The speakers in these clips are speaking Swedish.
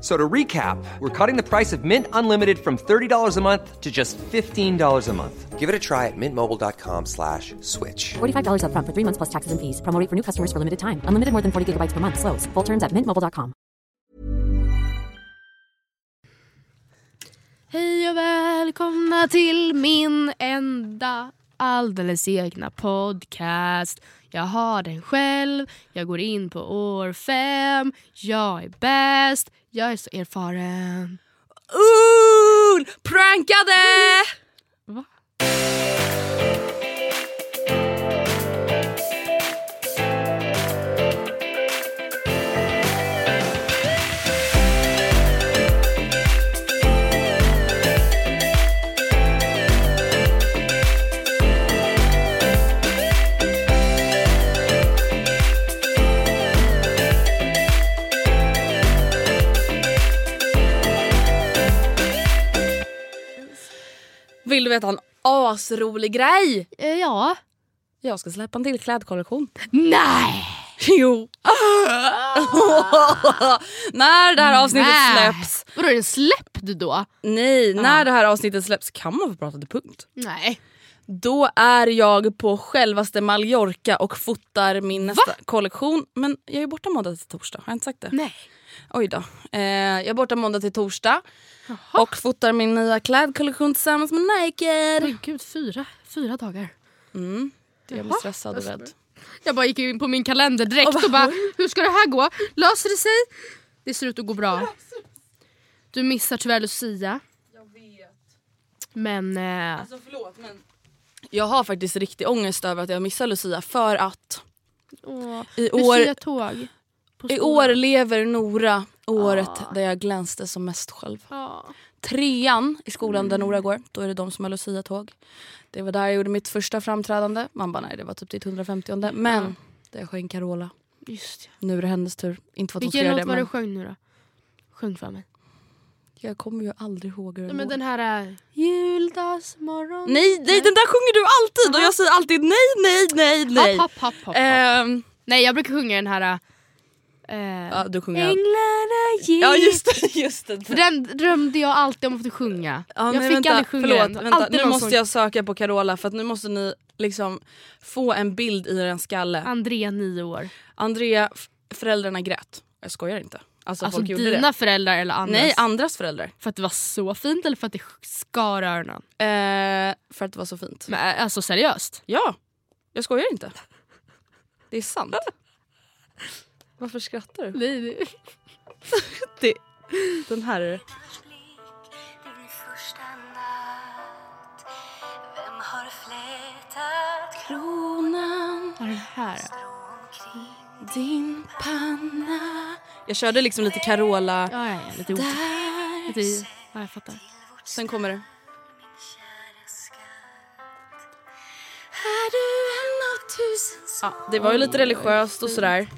F- So to recap, we're cutting the price of Mint Unlimited from $30 a month to just $15 a month. Give it a try at mintmobile.com slash switch. $45 upfront for three months plus taxes and fees. Promo for new customers for limited time. Unlimited more than 40 gigabytes per month. Slows. Full terms at mintmobile.com. Hej och välkomna till min enda alldeles egna podcast. Jag har den själv, jag går in på år fem, jag är bäst, jag är så erfaren. Ooh, prankade! Va? Du veta en asrolig grej? Eh, ja. Jag ska släppa en till klädkollektion. Nej! Jo. när det här avsnittet Nej. släpps. Vadå är den släppt då? Nej, när det här avsnittet släpps kan man få prata till punkt. Nej. Då är jag på självaste Mallorca och fotar min nästa kollektion. Men jag är borta måndag till torsdag, har jag inte sagt det? Nej. Oj då. Eh, jag är borta måndag till torsdag och fotar min nya klädkollektion tillsammans med Nike. Men gud, fyra, fyra dagar. Mm. Jag blir stressad och rädd. Jag bara gick in på min kalender direkt Och och, bara, bara hur ska det här gå? Löser det sig? Det ser ut att gå bra. Du missar tyvärr Lucia. Jag vet. Men eh, Alltså förlåt men... Jag har faktiskt riktig ångest över att jag missar Lucia för att åh, i år, Lucia-tåg. I år lever Nora året Ah. där jag glänste som mest själv. Ja. Trean i skolan där Mm. Nora går, då är det de som har Lucia-tåg. Det var där jag gjorde mitt första framträdande. Man bara nej det var typ ditt 150 Men Ja. där jag sjöng Carola. Just det. Nu är det hennes tur. Inte för att Vilken låt det var men du sjöng nu då? Sjung för mig. jag kommer ju aldrig ihåg hur den men den här... äh, Juldagsmorgon. Nej, nej den där sjunger du alltid och jag säger alltid nej, nej, nej, nej. Hopp, hopp, hopp, hopp, hopp. Ehm, Nej jag brukar sjunga den här... Äh, ja, du sjunger Änglarna gick. Ja just det, just det. För den drömde jag alltid om att få sjunga. Ja, jag nej, fick vänta, aldrig sjunga förlåt, den. Vänta, nu måste jag söka på Carola för att nu måste ni liksom få en bild i er skalle. Andrea nio år. Andrea, föräldrarna grät. Jag skojar inte. Alltså, Alltså dina det. föräldrar eller andras? Nej, andras föräldrar. För att det var så fint eller för att det skar öronen? Eh, för att det var så fint. Men äh, alltså seriöst? Ja, jag skojar inte. Det är sant. Varför skrattar du? Nej, nej. Det, den här är det. Kronan Vad är det här? din panna Jag körde liksom lite Carola. Ja, ja, ja, lite. Där. Lite, ja, jag fattar. Sen kommer det. Ja, det var ju lite religiöst och sådär.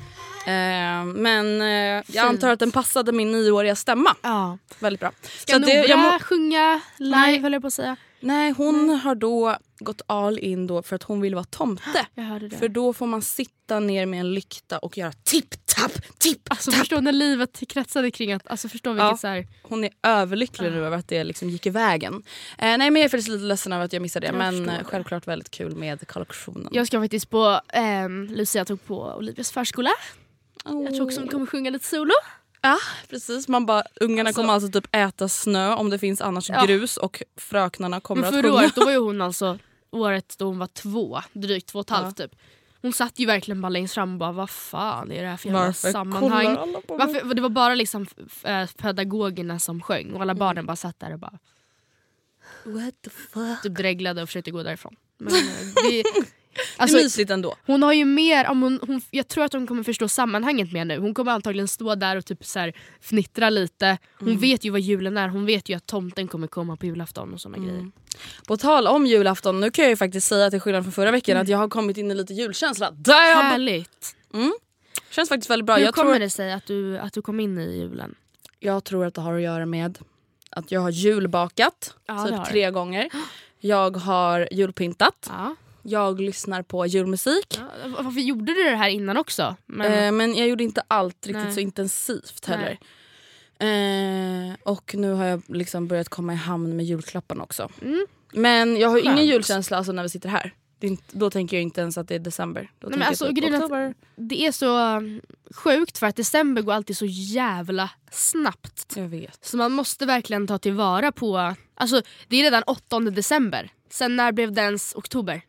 Eh, men eh, jag antar att den passade min nioåriga stämma Ja. väldigt bra. Ska att det- Nora jag må- sjunga live Nej. höll jag på att säga? Nej, hon har då gått all in då för att hon vill vara tomte. Jag hörde det. För då får man sitta ner med en lykta och göra tipp-tapp, tipp Alltså förstå när livet kretsade kring att, alltså förstå vilket Ja. så här, Hon är överlycklig nu över att det liksom gick i vägen. Eh, nej men jag är faktiskt lite ledsen över att jag missade det Jag men förstår eh, det. självklart väldigt kul med kollektionen. Jag ska faktiskt på, um, Lucia tog på Olivias förskola. Jag tror också hon kommer sjunga lite solo. Ja precis, man bara ungarna Alltså- kommer alltså typ äta snö om det finns annars Ja. grus och fröknarna kommer att förra sjunga. året då var ju hon alltså året då hon var två, drygt två och ett halvt typ. Hon satt ju verkligen bara längst fram och bara vad fan är det här för jävla Varför sammanhang? Varför, det var bara liksom äh, pedagogerna som sjöng och Mm. alla barnen bara satt där och bara What the fuck? typ dreglade och försökte gå därifrån. Men, eh, det, det alltså, är mysigt ändå. hon har ju mer, om hon, hon, jag tror att hon kommer förstå sammanhanget mer nu. Hon kommer antagligen stå där och typ så här fnittra lite. Hon Mm. vet ju vad julen är, hon vet ju att tomten kommer komma på julafton och såna Mm. grejer. På tal om julafton, nu kan jag ju faktiskt säga till skillnad från förra veckan att jag har kommit in i lite julkänsla. Damn! Härligt! Känns faktiskt väldigt bra. Hur Jag kommer tror, det sig att du, att du kom in i julen? jag tror att det har att göra med att jag har julbakat Ja, typ tre gånger. Jag har julpyntat. Ja. Jag lyssnar på julmusik. Ja, varför gjorde du det här innan också? Men, Eh, men jag gjorde inte allt riktigt Nej. så intensivt heller. Eh, och nu har jag liksom börjat komma i hamn med julklapparna också. Mm. Men jag har ju ingen Skönt. julkänsla alltså, när vi sitter här. Inte, då tänker jag inte ens att det är december. Då Nej, men alltså, typ oktober. det är så um, sjukt för att december går alltid så jävla snabbt. Jag vet. Så man måste verkligen ta tillvara på... Alltså det är redan 8 december. Sen när blev det ens oktober?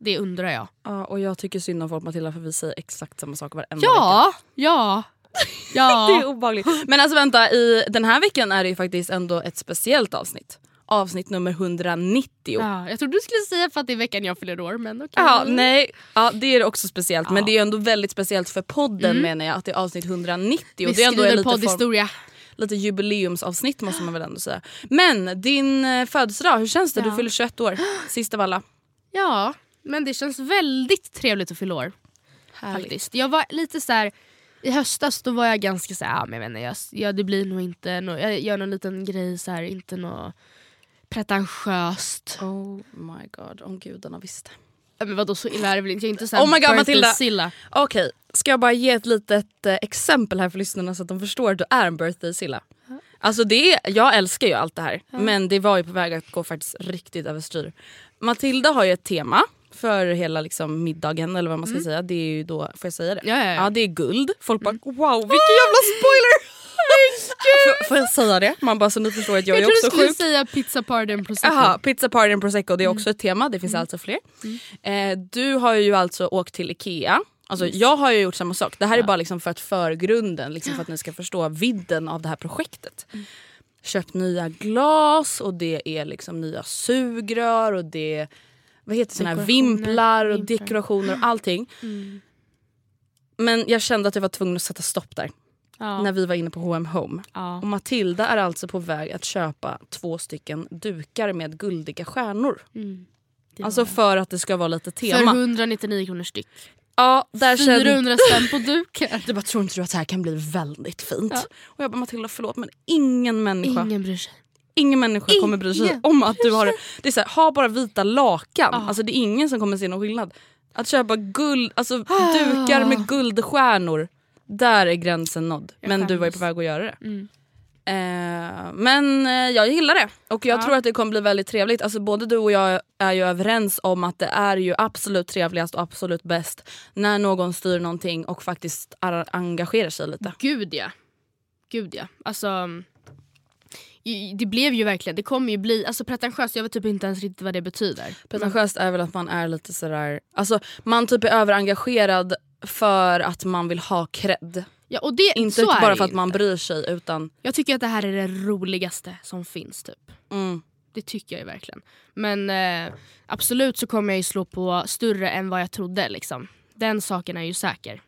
Det undrar jag. Ja, och jag tycker synd om folk Matilda för vi säger exakt samma sak varenda vecka. Ja! Ja! Ja! Det är obehagligt. Men alltså vänta, i den här veckan är det ju faktiskt ändå ett speciellt avsnitt. Avsnitt nummer 190. Ja, ja, jag trodde du skulle säga för att det är veckan jag fyller år men okej. nej. Ja, det är också speciellt. Men Ja. Mm. det är ändå väldigt speciellt för podden menar jag. Att det är avsnitt 190. Vi och det är ändå en skriver poddhistoria. lite jubileumsavsnitt måste man väl ändå säga. Men din eh, födelsedag, hur känns det? Du Ja. fyller 21 år. Sist av alla. Ja, men det känns väldigt trevligt att fylla år. Faktiskt. Jag var lite så här. I höstas då var jag ganska så här, ja, men jag inte, jag, ja, det blir nog inte, nå- jag gör någon liten grej så här, inte något pretentiöst. Oh my god, om gudarna visste. Men vadå så illa är det väl inte? Jag är inte så här Oh my God, Matilda. Okej, ska jag bara ge ett litet eh, exempel här för lyssnarna så att de förstår att du är en birthday-silla. Alltså det är, jag älskar ju allt det här men det var ju på väg att gå faktiskt riktigt överstyr. Matilda har ju ett tema för hela liksom middagen eller vad man ska säga. Det är ju då, får jag säga det? Ja, ja, ja. det är guld. Folk bara wow vilken jävla spoiler! får, jag säga det? Man bara så ni förstår att jag, Jag är trodde du också skulle sjuk. säga pizza party prosecco. Jaha, pizza party and prosecco det är också ett tema, det finns alltså fler. Eh, du har ju alltså åkt till Ikea. Alltså, jag har ju gjort samma sak. Det här är bara liksom för att förgrunden, liksom för att ni ska förstå vidden av det här projektet. Köpt nya glas och det är liksom nya sugrör och det är vad heter såna här vimplar och vimplar. dekorationer och allting. Men jag kände att jag var tvungen att sätta stopp där Ja. när vi var inne på H&M Home. Ja. Och Matilda är alltså på väg att köpa två stycken dukar med guldiga stjärnor. Det Alltså för att det ska vara lite för tema. 199 kronor styck. Ja, där kände... 400 spänn på dukar. Du bara, tror inte du att det här kan bli väldigt fint? Ja. Och jag bara, Matilda förlåt men ingen människa, Ingen bryr sig. Människa kommer bry sig Ingen om att du har det. Det är så här, ha bara vita lakan. Ja. Alltså det är ingen som kommer se någon skillnad. Att köpa guld, alltså Ah. dukar med guldstjärnor. Där är gränsen nådd. Jag Men du var ju på väg att göra det. Mm. Eh, men eh, jag gillar det och jag Ja. tror att det kommer bli väldigt trevligt. Alltså, både du och jag är ju överens om att det är ju absolut trevligast och absolut bäst när någon styr någonting och faktiskt ar- engagerar sig lite. Gud ja. Gud ja. Alltså, det blev ju verkligen, det kommer ju bli, alltså pretentiöst, jag vet typ inte ens riktigt vad det betyder. Pretentiöst är väl att man är lite sådär, alltså man typ är överengagerad för att man vill ha cred. Ja, och det, Inte är bara för att man inte. bryr sig utan Jag tycker att det här är det roligaste som finns typ. mm, Det tycker jag ju verkligen. Men eh, absolut så kommer jag ju slå på större än vad jag trodde. Liksom. Den saken är ju säker.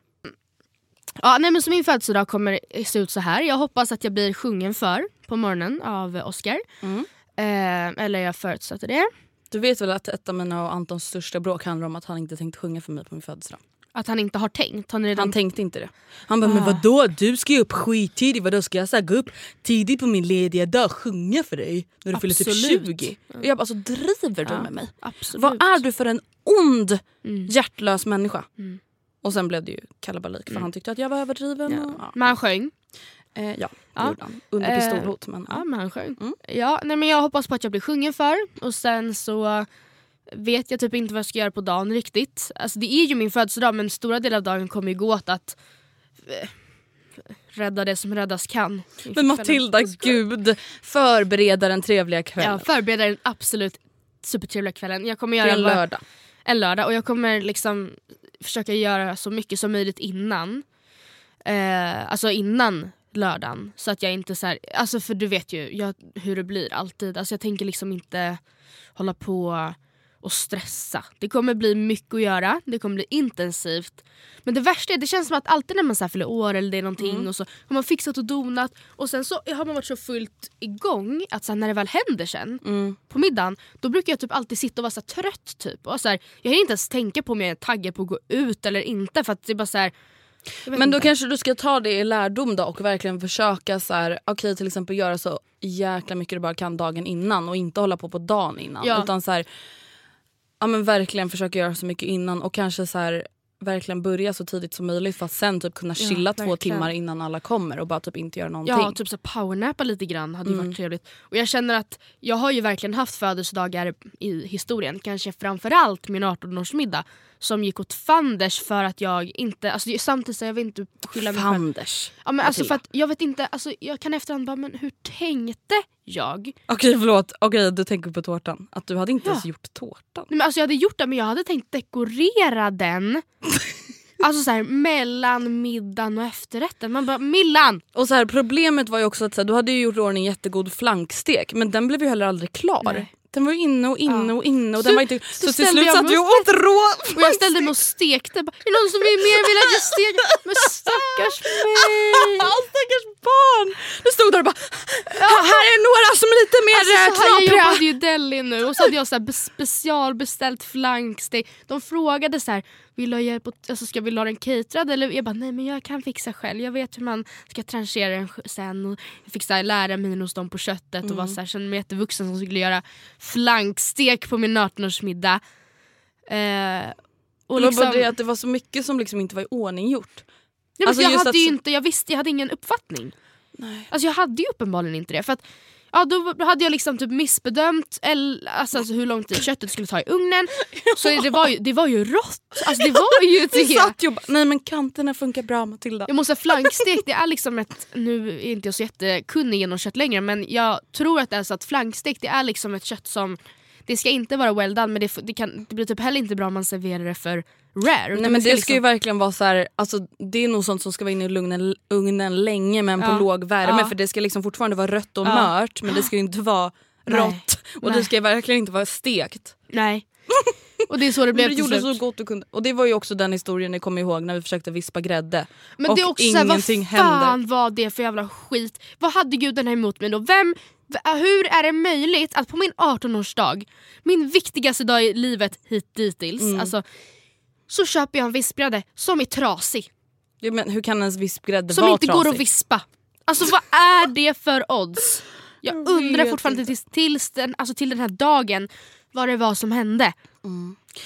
Ja, nej, men så min födelsedag kommer se ut så här. Jag hoppas att jag blir sjungen för på morgonen av Oscar. Mm. Eh, eller jag förutsätter det. Du vet väl att ett av mina och Antons största bråk handlar om att han inte tänkte sjunga för mig på min födelsedag. Att han inte har tänkt. Han, redan... Han tänkte inte det. Han bara, Ah. men vadå du ska ju upp skittidigt, vadå ska jag så gå upp tidigt på min lediga dag och sjunga för dig när du fyller typ Absolut. 20? Och jag bara, alltså driver du Ja, med mig? Absolut. Vad är du för en ond, Mm. hjärtlös människa? Mm. Och sen blev det ju kalabalik för han tyckte att jag var överdriven. Ja. Och, ja. Men han sjöng. Eh, ja, det Ja. gjorde han. Under Eh, pistolhot. Men, Ja, ja. men han sjöng. Mm. Ja, nej, men jag hoppas på att jag blir sjungen för. Och sen så vet jag typ inte vad jag ska göra på dagen riktigt. Alltså, det är ju min födelsedag men stora delar av dagen kommer ju gå åt att eh, rädda det som räddas kan. Men Matilda, gud. Förbereda den trevliga kvällen. Ja, förbereda den absolut supertrevliga kvällen. Jag kommer det är göra en lördag. en lördag och jag kommer liksom försöka göra så mycket som möjligt innan. Eh, alltså innan lördagen. Så att jag inte så här, alltså för du vet ju jag, hur det blir alltid. Alltså jag tänker liksom inte hålla på och stressa. Det kommer bli mycket att göra, det kommer bli intensivt. Men det värsta är, det känns som att alltid när man så här fyller år eller det är någonting och så har man fixat och donat och sen så har man varit så fullt igång att så när det väl händer sen på middagen då brukar jag typ alltid sitta och vara så trött typ. Och så här, jag hinner inte ens tänka på om jag är taggad på att gå ut eller inte för att det bara så här, Men då inte. kanske du ska ta det i lärdom då och verkligen försöka så här, okej till exempel göra så jäkla mycket du bara kan dagen innan och inte hålla på på dagen innan. Ja. Utan så här, ja men verkligen försöka göra så mycket innan och kanske så här verkligen börja så tidigt som möjligt för att sen typ kunna Ja, chilla två verkligen. timmar innan alla kommer och bara typ inte göra någonting. Ja, typ så powernappa lite grann hade Mm. varit trevligt. Och jag känner att jag har ju verkligen haft födelsedagar i historien, kanske framförallt min 18-årsmiddag som gick åt fanders för att jag inte, alltså samtidigt så jag vill inte skylla mig. Fanders. Ja, men alltså för att jag vet inte, alltså jag kan efterhand bara men hur tänkte jag? Okej förlåt, okej du tänker på tårtan. Att du hade inte Ja. ens gjort tårtan. Nej, men alltså jag hade gjort det men jag hade tänkt dekorera den Alltså så här, mellan middagen och efterrätten. Man bara Millan! Och så här, problemet var ju också att så här, du hade ju gjort i ordning jättegod flankstek men den blev ju heller aldrig klar. Nej. Den var inne och inne Ja. och inne och Så- den var inte... så Så, till slut jag satt vi och åt rå Och jag ställde mig och stekte. Bara, är det någon som vill mer vill att jag steker? Men stackars mig! Stackars barn! Du stod där och bara "Här- är några som är lite mer Alltså, så här, jag knapriga. jobbade ju i deli nu och så hade jag så här be- specialbeställt flankstek. De frågade så här, vill du ha hjälp alltså, ska vi ha den caterad? Eller jag bara nej men jag kan fixa själv. Jag vet hur man ska tranchera den sen. Och jag fick så här, lära mig hos dem på köttet och var så här, kände mig jättevuxen som skulle göra flankstek på min 18-årsmiddag. Eh, och liksom, bara det att det var så mycket som liksom inte var i ordning gjort. Nej, Alltså, jag hade att inte, jag visste, jag hade ingen uppfattning. Nej. Alltså jag hade ju uppenbarligen inte det. För att, ja, då hade jag liksom typ missbedömt eller, alltså, alltså, hur lång tid köttet skulle ta i ugnen. Så det var ju, det var ju rått. Alltså, det var ju Vi det. satt ju nej men kanterna funkar bra Matilda. Jag måste ha flankstek, det är liksom ett, nu är inte jag så jättekunnig genom kött längre men jag tror att det är så att flankstek det är liksom ett kött som det ska inte vara well done men det, det, kan, det blir typ heller inte bra om man serverar det för rare. Nej men det ska liksom- ju verkligen vara så här, alltså, det är nog sånt som ska vara inne i ugnen, ugnen länge men Ja. på låg värme Ja. för det ska liksom fortfarande vara rött och Ja. mört men det ska ju inte vara rått och Nej. det ska verkligen inte vara stekt. Nej. Och det är så det Men blev du till gjorde slut. så gott du kunde. Och det var ju också den historien ni kommer ihåg när vi försökte vispa grädde. Men och det är också såhär, vad ingenting fan händer. var det för jävla skit? Vad hade gudarna emot mig då? Vem, hur är det möjligt att på min 18-årsdag, min viktigaste dag i livet hit dittills, Mm. alltså, så köper jag en vispgrädde som är trasig. Ja, men hur kan ens vispgrädde Som vara inte går trasig? att vispa. Alltså vad är det för odds? Jag, Jag undrar fortfarande inte. tills, tills den, alltså till den här dagen vad det var som hände.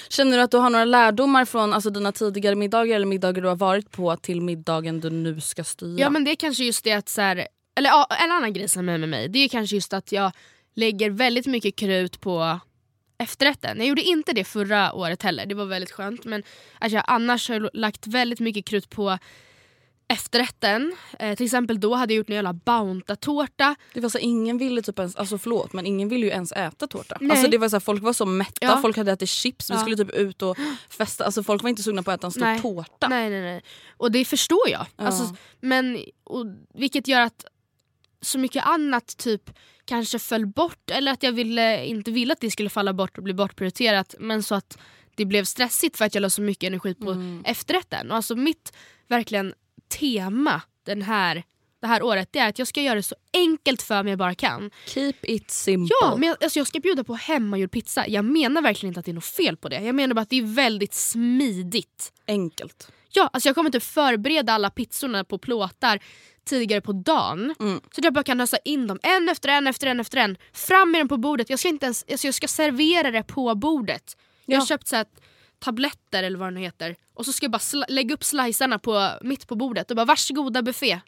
Känner du att du har några lärdomar från alltså, dina tidigare middagar eller middagar du har varit på till middagen du nu ska styra? Ja men det är kanske just det att så här, eller ja, en annan grej som är med mig det är kanske just att jag lägger väldigt mycket krut på efterrätten. Jag gjorde inte det förra året heller, det var väldigt skönt men jag annars har lagt väldigt mycket krut på efterrätten. Eh, till exempel då hade jag gjort en jävla Bounta-tårta. Det var så, ingen ville typ ens, alltså förlåt men ingen ville ju ens äta tårta. Nej. Alltså det var så, folk var så mätta, Ja. folk hade ätit chips, vi Ja. skulle typ ut och festa. Alltså folk var inte sugna på att äta en stor Nej. tårta. Nej nej nej. Och det förstår jag. Ja. Alltså, men, och, vilket gör att så mycket annat typ kanske föll bort eller att jag ville, inte ville att det skulle falla bort och bli bortprioriterat men så att det blev stressigt för att jag la så mycket energi på Mm. efterrätten. Och alltså mitt verkligen tema den här, det här året det är att jag ska göra det så enkelt för mig jag bara kan. Keep it simple. Ja, men jag, alltså jag ska bjuda på hemmagjord pizza. Jag menar verkligen inte att det är något fel på det. Jag menar bara att det är väldigt smidigt. Enkelt. Ja, alltså jag kommer inte förbereda alla pizzorna på plåtar tidigare på dagen. Mm. Så att jag bara kan ösa in dem en efter en efter en efter en. Fram med dem på bordet. Jag ska, inte ens, alltså jag ska servera det på bordet. Jag har Ja. köpt så här tabletter eller vad det nu heter. Och så ska jag bara lägga upp slicearna på, mitt på bordet och bara varsågoda buffé.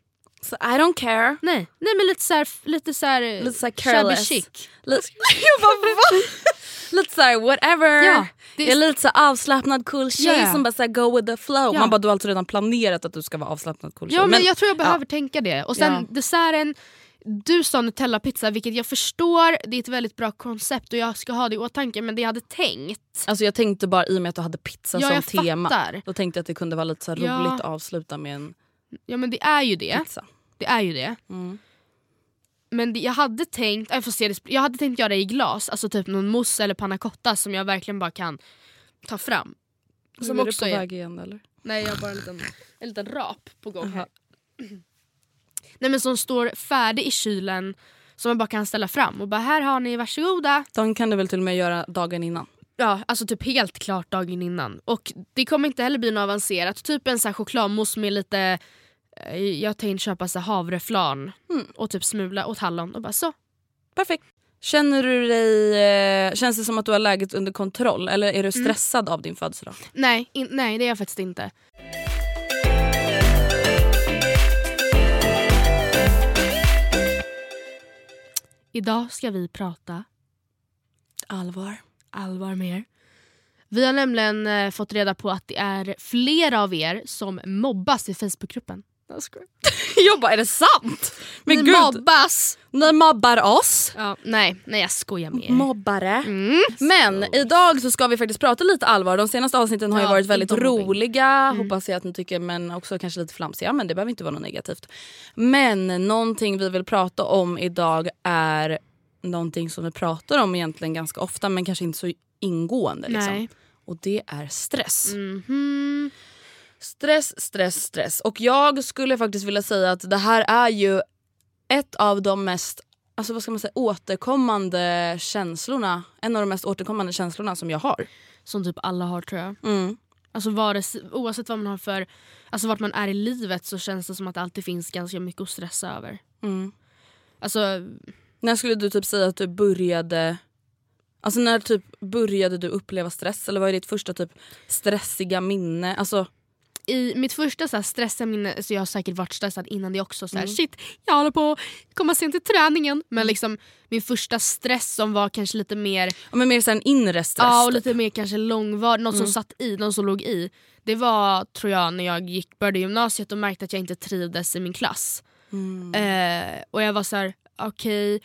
Så I don't care. Nej, nej men lite så här, lite så här, Lite så här careless. chic. Lite- jag bara, va? Lite såhär whatever. Ja, det är- jag är lite så avslappnad cool tjej Ja, ja. som bara så här, go with the flow. Ja. Man bara du har alltså redan planerat att du ska vara avslappnad cool tjej. Ja men, jag tror jag behöver tänka det. Och sen Ja. desserten, du sa Nutella-pizza vilket jag förstår, det är ett väldigt bra koncept och jag ska ha det i åtanke men det jag hade tänkt, Alltså jag tänkte bara i och med att du hade pizza Ja, som jag tema. fattar. Då tänkte jag att det kunde vara lite så Ja. roligt att avsluta med en ja men det är ju det. pizza. Det är ju det. Mm. Men jag hade tänkt jag, får se det, jag hade tänkt göra det i glas, alltså typ någon mousse eller panna cotta som jag verkligen bara kan ta fram. Som Nu är också du på är, väg igen eller? nej jag har bara en liten, en liten rap på gång här. Nej men som står färdig i kylen som man bara kan ställa fram och bara här har ni varsågoda. De kan du väl till och med göra dagen innan? Ja, alltså typ helt klart dagen innan. Och det kommer inte heller bli något avancerat. Typ en här chokladmousse med lite, jag tänkte köpa så havreflan och typ smula åt hallon och bara så. Perfekt. Känner du dig, eh, känns det som att du har läget under kontroll eller är du stressad av din födelsedag? Nej, in, nej det är jag faktiskt inte. Idag ska vi prata Allvar. allvar med er. Vi har nämligen eh, fått reda på att det är flera av er som mobbas i Facebookgruppen. Jag skojar. jag bara, är det sant? Men Ni gud, mobbas! ni mobbar oss. Ja, nej, nej jag skojar med er. Mobbare. Mm. Men idag så ska vi faktiskt prata lite allvar. De senaste avsnitten har ju Ja, varit väldigt roliga, hoppas jag att ni tycker, men också kanske lite flamsiga. Men det behöver inte vara något negativt. Men någonting vi vill prata om idag är någonting som vi pratar om egentligen ganska ofta men kanske inte så ingående. Liksom. Nej. Och det är stress. Mhm. Stress, stress, stress. Och jag skulle faktiskt vilja säga att det här är ju ett av de mest alltså vad ska man säga, återkommande känslorna. En av de mest återkommande känslorna som jag har. Som typ alla har tror jag. Mm. Alltså vare sig, oavsett vad man har för, alltså vart man är i livet så känns det som att det alltid finns ganska mycket att stressa över. Mm. Alltså När skulle du typ säga att du började Alltså när typ började du uppleva stress? Eller vad är ditt första typ stressiga minne? Alltså, i mitt första så här, så jag har säkert varit stressad innan det också. Så här, Mm. Shit, jag håller på att komma sent till träningen. Men liksom min första stress som var kanske lite mer ja, men mer så en inre stress. Ja, och typ. lite mer kanske långvarig, något Mm. som satt i, något som låg i. Det var tror jag när jag gick, började gymnasiet och märkte att jag inte trivdes i min klass. Mm. Eh, och jag var så här: okej.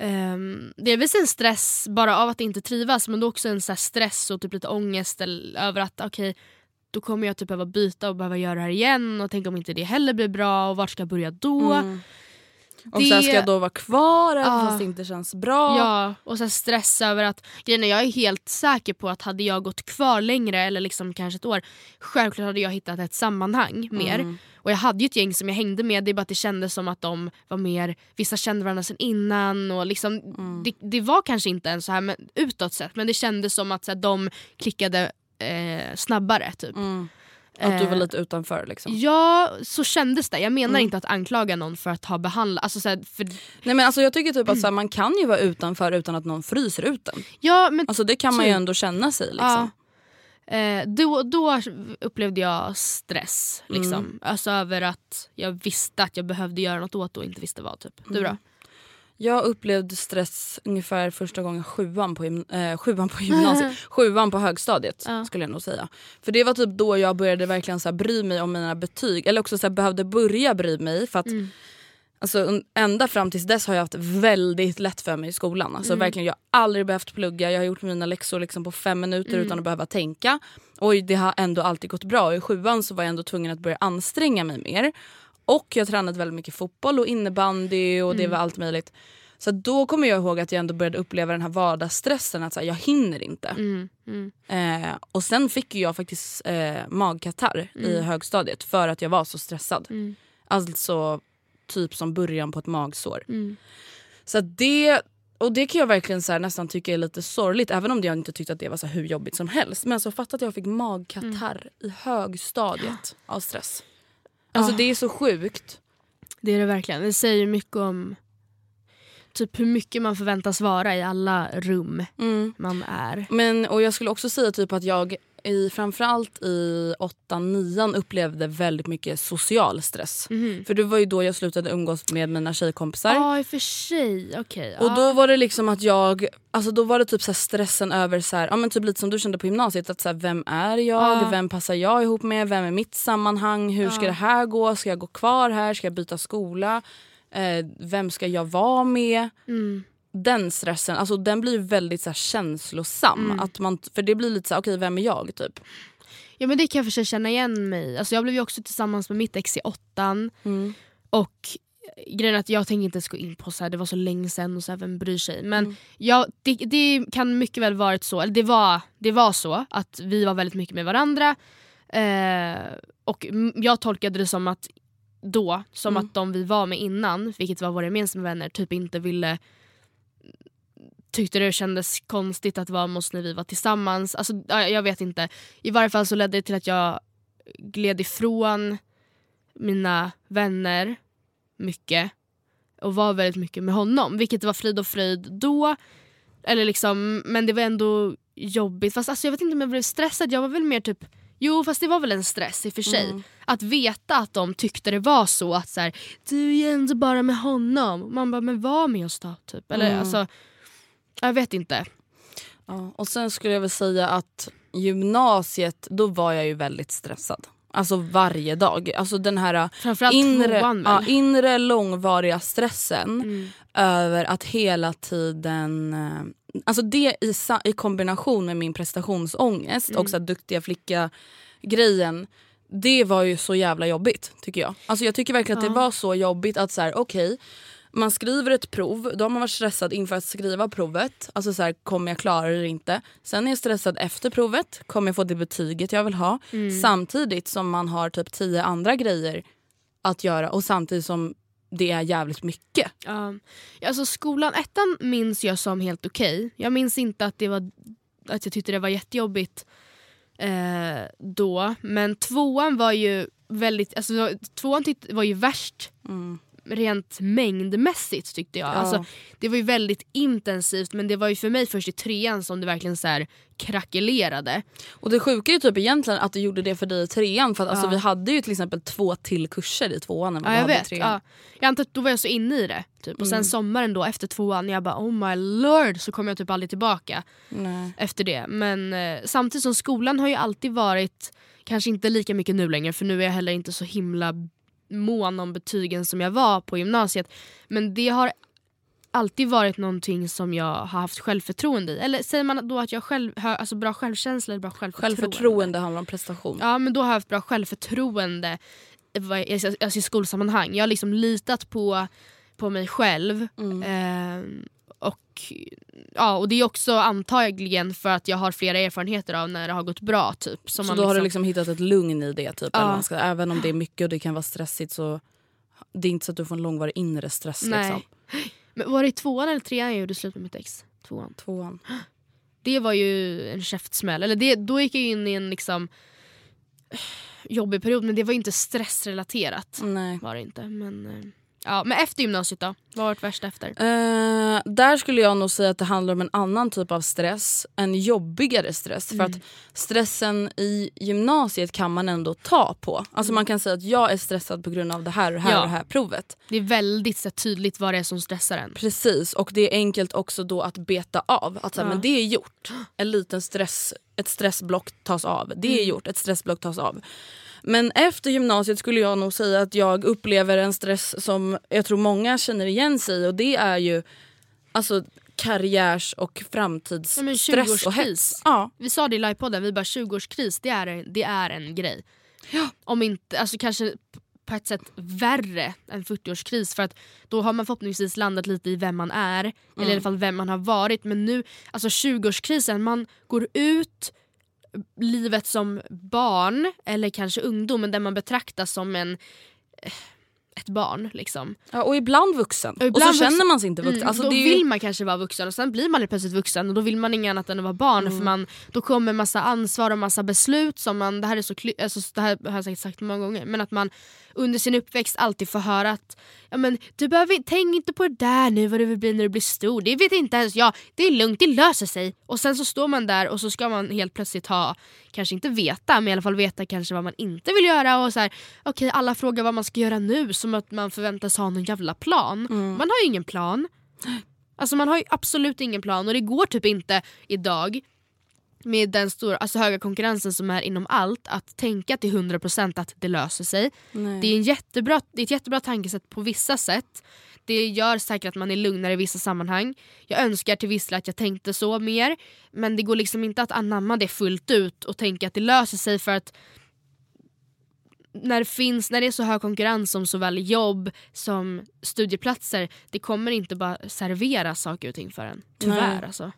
ehm, delvis en stress bara av att inte trivas men då också en så stress och typ lite ångest eller- över att okej då kommer jag typ behöva byta och behöva göra det här igen och tänk om inte det heller blir bra och vart ska jag börja då? Mm. Och Det- ska jag då vara kvar även Ja. fast det inte känns bra? Ja, och så här stress över att grejen är, jag är helt säker på att hade jag gått kvar längre eller liksom kanske ett år självklart hade jag hittat ett sammanhang mer. Mm. Och jag hade ju ett gäng som jag hängde med, det är bara att det kändes som att de var mer, vissa kände varandra sen innan och liksom, Mm. det, det var kanske inte ens så här men, utåt sett men det kändes som att så här, de klickade eh, snabbare typ. Mm. Att du var Eh, lite utanför liksom. Ja, så kändes det. Jag menar Mm. inte att anklaga någon för att ha behandlat... Alltså, så här, för, Nej men alltså jag tycker typ att så här, man kan ju vara utanför utan att någon fryser ut en. ja, men Alltså det kan man ju Typ. ändå känna sig liksom. Ja. Eh, då, då upplevde jag stress. Liksom. Mm. Alltså över att jag visste att jag behövde göra något åt och inte visste vad. Typ. Du Mm. Jag upplevde stress ungefär första gången sjuan på, eh, sjuan på gymnasiet. sjuan på högstadiet Ja. skulle jag nog säga. För det var typ då jag började verkligen så här bry mig om mina betyg. Eller också så här behövde börja bry mig. För att Mm. Alltså, ända fram tills dess har jag haft väldigt lätt för mig i skolan. Alltså, Mm. verkligen, jag har aldrig behövt plugga. Jag har gjort mina läxor liksom på fem minuter Mm. utan att behöva tänka. Och det har ändå alltid gått bra. I sjuan så var jag ändå tvungen att börja anstränga mig mer. Och jag tränade väldigt mycket fotboll och innebandy och det Mm. var allt möjligt. Så då kommer jag ihåg att jag ändå började uppleva den här vardagsstressen. Att så här, jag hinner inte. Mm. Mm. Eh, och sen fick jag faktiskt eh, magkatarr i högstadiet för att jag var så stressad. Mm. Alltså typ som början på ett magsår. Mm. Så det, och det kan jag verkligen så här, nästan tycka är lite sorgligt även om jag inte tyckte att det var så hur jobbigt som helst. Men alltså fatta att jag fick magkatarr i högstadiet av stress. Alltså det är så sjukt. Det är det verkligen. Det säger mycket om typ hur mycket man förväntas vara i alla rum man är. Men, och jag skulle också säga typ att jag i, framförallt i 8-9 upplevde väldigt mycket social stress. För det var ju då jag slutade umgås med mina tjejkompisar. Ja i och för sig, okej. Och då var det liksom att jag, alltså då var det typ så stressen över så här, ja men typ lite som du kände på gymnasiet. Att så här, vem är jag? Ja. Vem passar jag ihop med? Vem är mitt sammanhang? Hur ska det här gå? Ska jag gå kvar här? Ska jag byta skola? Eh, vem ska jag vara med? Mm. Den stressen, alltså den blir väldigt så här, känslosam. Mm. Att man, för det blir lite så här, okej vem är jag? Typ. Ja men det kan jag för sig känna igen mig alltså, Jag blev ju också tillsammans med mitt ex i åttan. Mm. Och grejen är att jag tänker inte ens gå in på så här, det var så länge sedan och så här, vem bryr sig. Men Mm. ja, det, det kan mycket väl varit så, eller det var, det var så att vi var väldigt mycket med varandra. Eh, och jag tolkade det som att då, som Mm. att de vi var med innan, vilket var våra gemensamma vänner, typ inte ville tyckte det kändes konstigt att vara oss när vi var tillsammans. Alltså, ja, jag vet inte. I varje fall så ledde det till att jag gled ifrån mina vänner mycket och var väldigt mycket med honom. Vilket var frid och fröjd då. Eller liksom, men det var ändå jobbigt. Fast alltså, jag vet inte om jag blev stressad. Jag var väl mer typ Jo fast det var väl en stress i och för sig. Att veta att de tyckte det var så att så här, du är ju ändå bara med honom. Man bara men var med oss då. Typ. Eller, alltså, jag vet inte. Ja, och sen skulle jag väl säga att gymnasiet, då var jag ju väldigt stressad. Alltså varje dag. Alltså den här Framförallt inre, ja, inre långvariga stressen Mm. över att hela tiden... eh, Alltså det i, i kombination med min prestationsångest Mm. och så duktiga flicka-grejen. Det var ju så jävla jobbigt tycker jag. Alltså jag tycker verkligen att det var så jobbigt att så här, okej man skriver ett prov, då har man varit stressad inför att skriva provet. Alltså så här, kommer jag klara det eller inte? Sen är jag stressad efter provet, kommer jag få det betyget jag vill ha? Samtidigt som man har typ tio andra grejer att göra och samtidigt som det är jävligt mycket. Ja. Alltså skolan, ettan minns jag som helt okej. Jag minns inte att, det var, att jag tyckte det var jättejobbigt eh, då. Men tvåan var ju väldigt, alltså, tvåan var ju värst rent mängdmässigt tyckte jag. Alltså, det var ju väldigt intensivt men det var ju för mig först i trean som det verkligen så här krackelerade. Och det sjuka är ju typ egentligen att du gjorde det för dig i trean för att alltså, vi hade ju till exempel två till kurser i tvåan än vad Ja, vi jag hade i vet. trean. Ja. Jag antar att då var jag så inne i det. Typ. Och sen sommaren då efter tvåan, jag bara oh my lord så kom jag typ aldrig tillbaka Nej. efter det. Men eh, samtidigt som skolan har ju alltid varit, kanske inte lika mycket nu längre för nu är jag heller inte så himla mån om betygen som jag var på gymnasiet. Men det har alltid varit någonting som jag har haft självförtroende i. Eller säger man då att jag själv har alltså bra självkänsla eller bra självförtroende? Självförtroende handlar om prestation. Ja men då har jag haft bra självförtroende vad- alltså, i skolsammanhang. Jag har liksom litat på, på mig själv. Ehm, och, ja, och det är också antagligen för att jag har flera erfarenheter av när det har gått bra. Typ, Så man då har du liksom hittat ett lugn i det. Typ, Ja. ska, även om det är mycket och det kan vara stressigt så det är inte så att du får en långvarig inre stress. Nej. Liksom. Men var det i tvåan eller trean jag gjorde slut med mitt ex? Tvåan. Tvåan. Det var ju en käftsmäll. Eller det, då gick jag in i en liksom jobbig period men det var inte stressrelaterat. Nej. Var det inte. Men, eh, ja, men efter gymnasiet då? Vad var det värsta efter? Eh, där skulle jag nog säga att det handlar om en annan typ av stress. En jobbigare stress. För att stressen i gymnasiet kan man ändå ta på. Alltså man kan säga att jag är stressad på grund av det här och här Ja. och det här provet. Det är väldigt så, tydligt vad det är som stressar en. Precis och det är enkelt också då att beta av. Att så här, men det är gjort. En liten stress, ett stressblock tas av. Det är gjort, ett stressblock tas av. Men efter gymnasiet skulle jag nog säga att jag upplever en stress som jag tror många känner igen sig i och det är ju alltså karriärs och Ja, framtidsstress och 20-årskris. hets. Ja. Vi sa det i livepodden, vi bara 20-årskris det är, det är en grej. Om inte, alltså kanske på ett sätt värre än 40-årskris för att då har man förhoppningsvis landat lite i vem man är eller i alla fall vem man har varit men nu, alltså 20-årskrisen, man går ut livet som barn eller kanske ungdom men där man betraktas som en eh, ett barn. Liksom. Ja, och ibland vuxen. Och, ibland så känner vuxen- man sig inte vuxen. Mm, Alltså, då ju- vill man kanske vara vuxen och sen blir man plötsligt vuxen och då vill man inget annat än att vara barn Mm. för man, då kommer massa ansvar och massa beslut som man, det här är så alltså, det här har jag säkert sagt många gånger, men att man under sin uppväxt alltid får höra att ja, men, du behöver, tänk inte på det där nu vad du vill bli när du blir stor, det vet inte ens jag, det är lugnt, det löser sig. Och sen så står man där och så ska man helt plötsligt ha, kanske inte veta, men i alla fall veta kanske vad man inte vill göra och så här, okej alla frågar vad man ska göra nu som att man förväntas ha någon jävla plan. Man har ju ingen plan. Alltså man har ju absolut ingen plan och det går typ inte idag med den stora, alltså höga konkurrensen som är inom allt att tänka till 100% att det löser sig. Det är, en jättebra, det är ett jättebra tankesätt på vissa sätt. Det gör säkert att man är lugnare i vissa sammanhang. Jag önskar till viss del att jag tänkte så mer. Men det går liksom inte att anamma det fullt ut och tänka att det löser sig för att när det, finns, när det är så hög konkurrens om såväl jobb som studieplatser, det kommer inte bara servera saker och ting för en. Tyvärr Nej. alltså.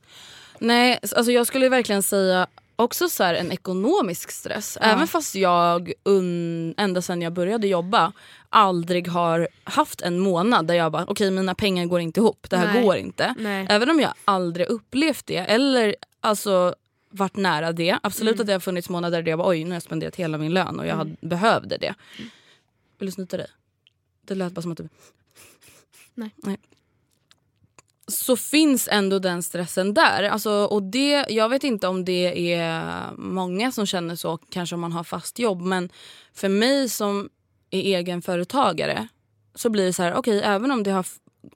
Nej, alltså jag skulle verkligen säga också så här en ekonomisk stress. Även fast jag un, ända sedan jag började jobba aldrig har haft en månad där jag bara okej mina pengar går inte ihop, det här Nej. går inte. Nej. Även om jag aldrig upplevt det eller alltså varit nära det. Absolut Mm. att det har funnits månader där jag bara oj nu har jag spenderat hela min lön och jag hade, behövde det. Vill du snyta dig? Det lät bara som att du... Nej. Så finns ändå den stressen där. Alltså, och det, jag vet inte om det är många som känner så, kanske om man har fast jobb. Men för mig som är egenföretagare så blir det så här, okej även om det har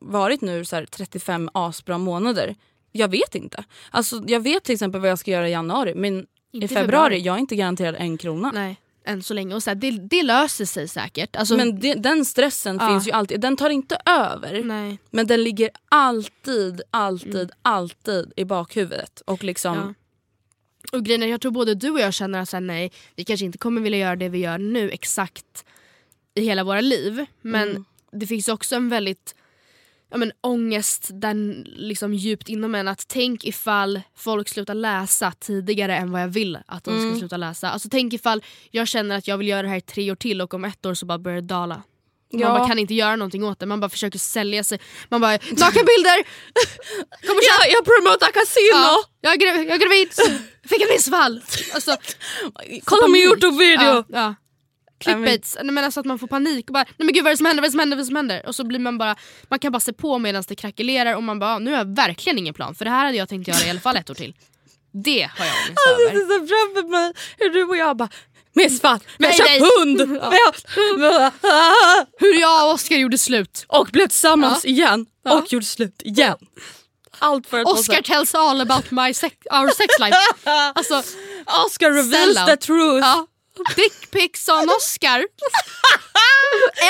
varit nu så här 35 asbra månader. Jag vet inte. Alltså, jag vet till exempel vad jag ska göra i januari men Inte i februari, februari. jag är inte garanterad en krona. Nej, än så länge. Och så här, det, det löser sig säkert. Alltså, Men det, den stressen Ja. finns ju alltid. Den tar inte över. nej. Men den ligger alltid, alltid, alltid i bakhuvudet. Och liksom, Ja. Och grejen är, jag tror både du och jag känner att så här, nej, vi kanske inte kommer vilja göra det vi gör nu exakt i hela våra liv. Men Mm. det finns också en väldigt ja, men, ångest där, liksom, djupt inom en att tänk ifall folk slutar läsa tidigare än vad jag vill att de Mm. ska sluta läsa. Alltså tänk ifall jag känner att jag vill göra det här i tre år till och om ett år så bara börjar det dala. Man Ja. bara kan inte göra någonting åt det, man bara försöker sälja sig. Man bara nakenbilder! Kom och jag, jag promotar kasino! Ja, jag, är gravid, jag är gravid, fick ett missfall. Alltså, Kolla min. Youtube-video! Ja. Clickbaits, nej, men alltså att man får panik och bara nej men gud vad är det som händer, vad är det som händer, vad är det som händer? Och så blir man bara, man kan bara se på medan det krackelerar och man bara nu har jag verkligen ingen plan för det här hade jag tänkt göra i alla fall ett år till. Det har jag ångest Alltså, över. det är så framför mig hur du och jag bara Missfall, vi har köpt hund! Ja. Hur jag och Oscar gjorde slut. och blev tillsammans igen Ja. och gjorde slut igen. Allt för att Oscar tells all about my sex, our sex life. Alltså, så- Oscar reveals the truth. ja. Dick pics on Oscar.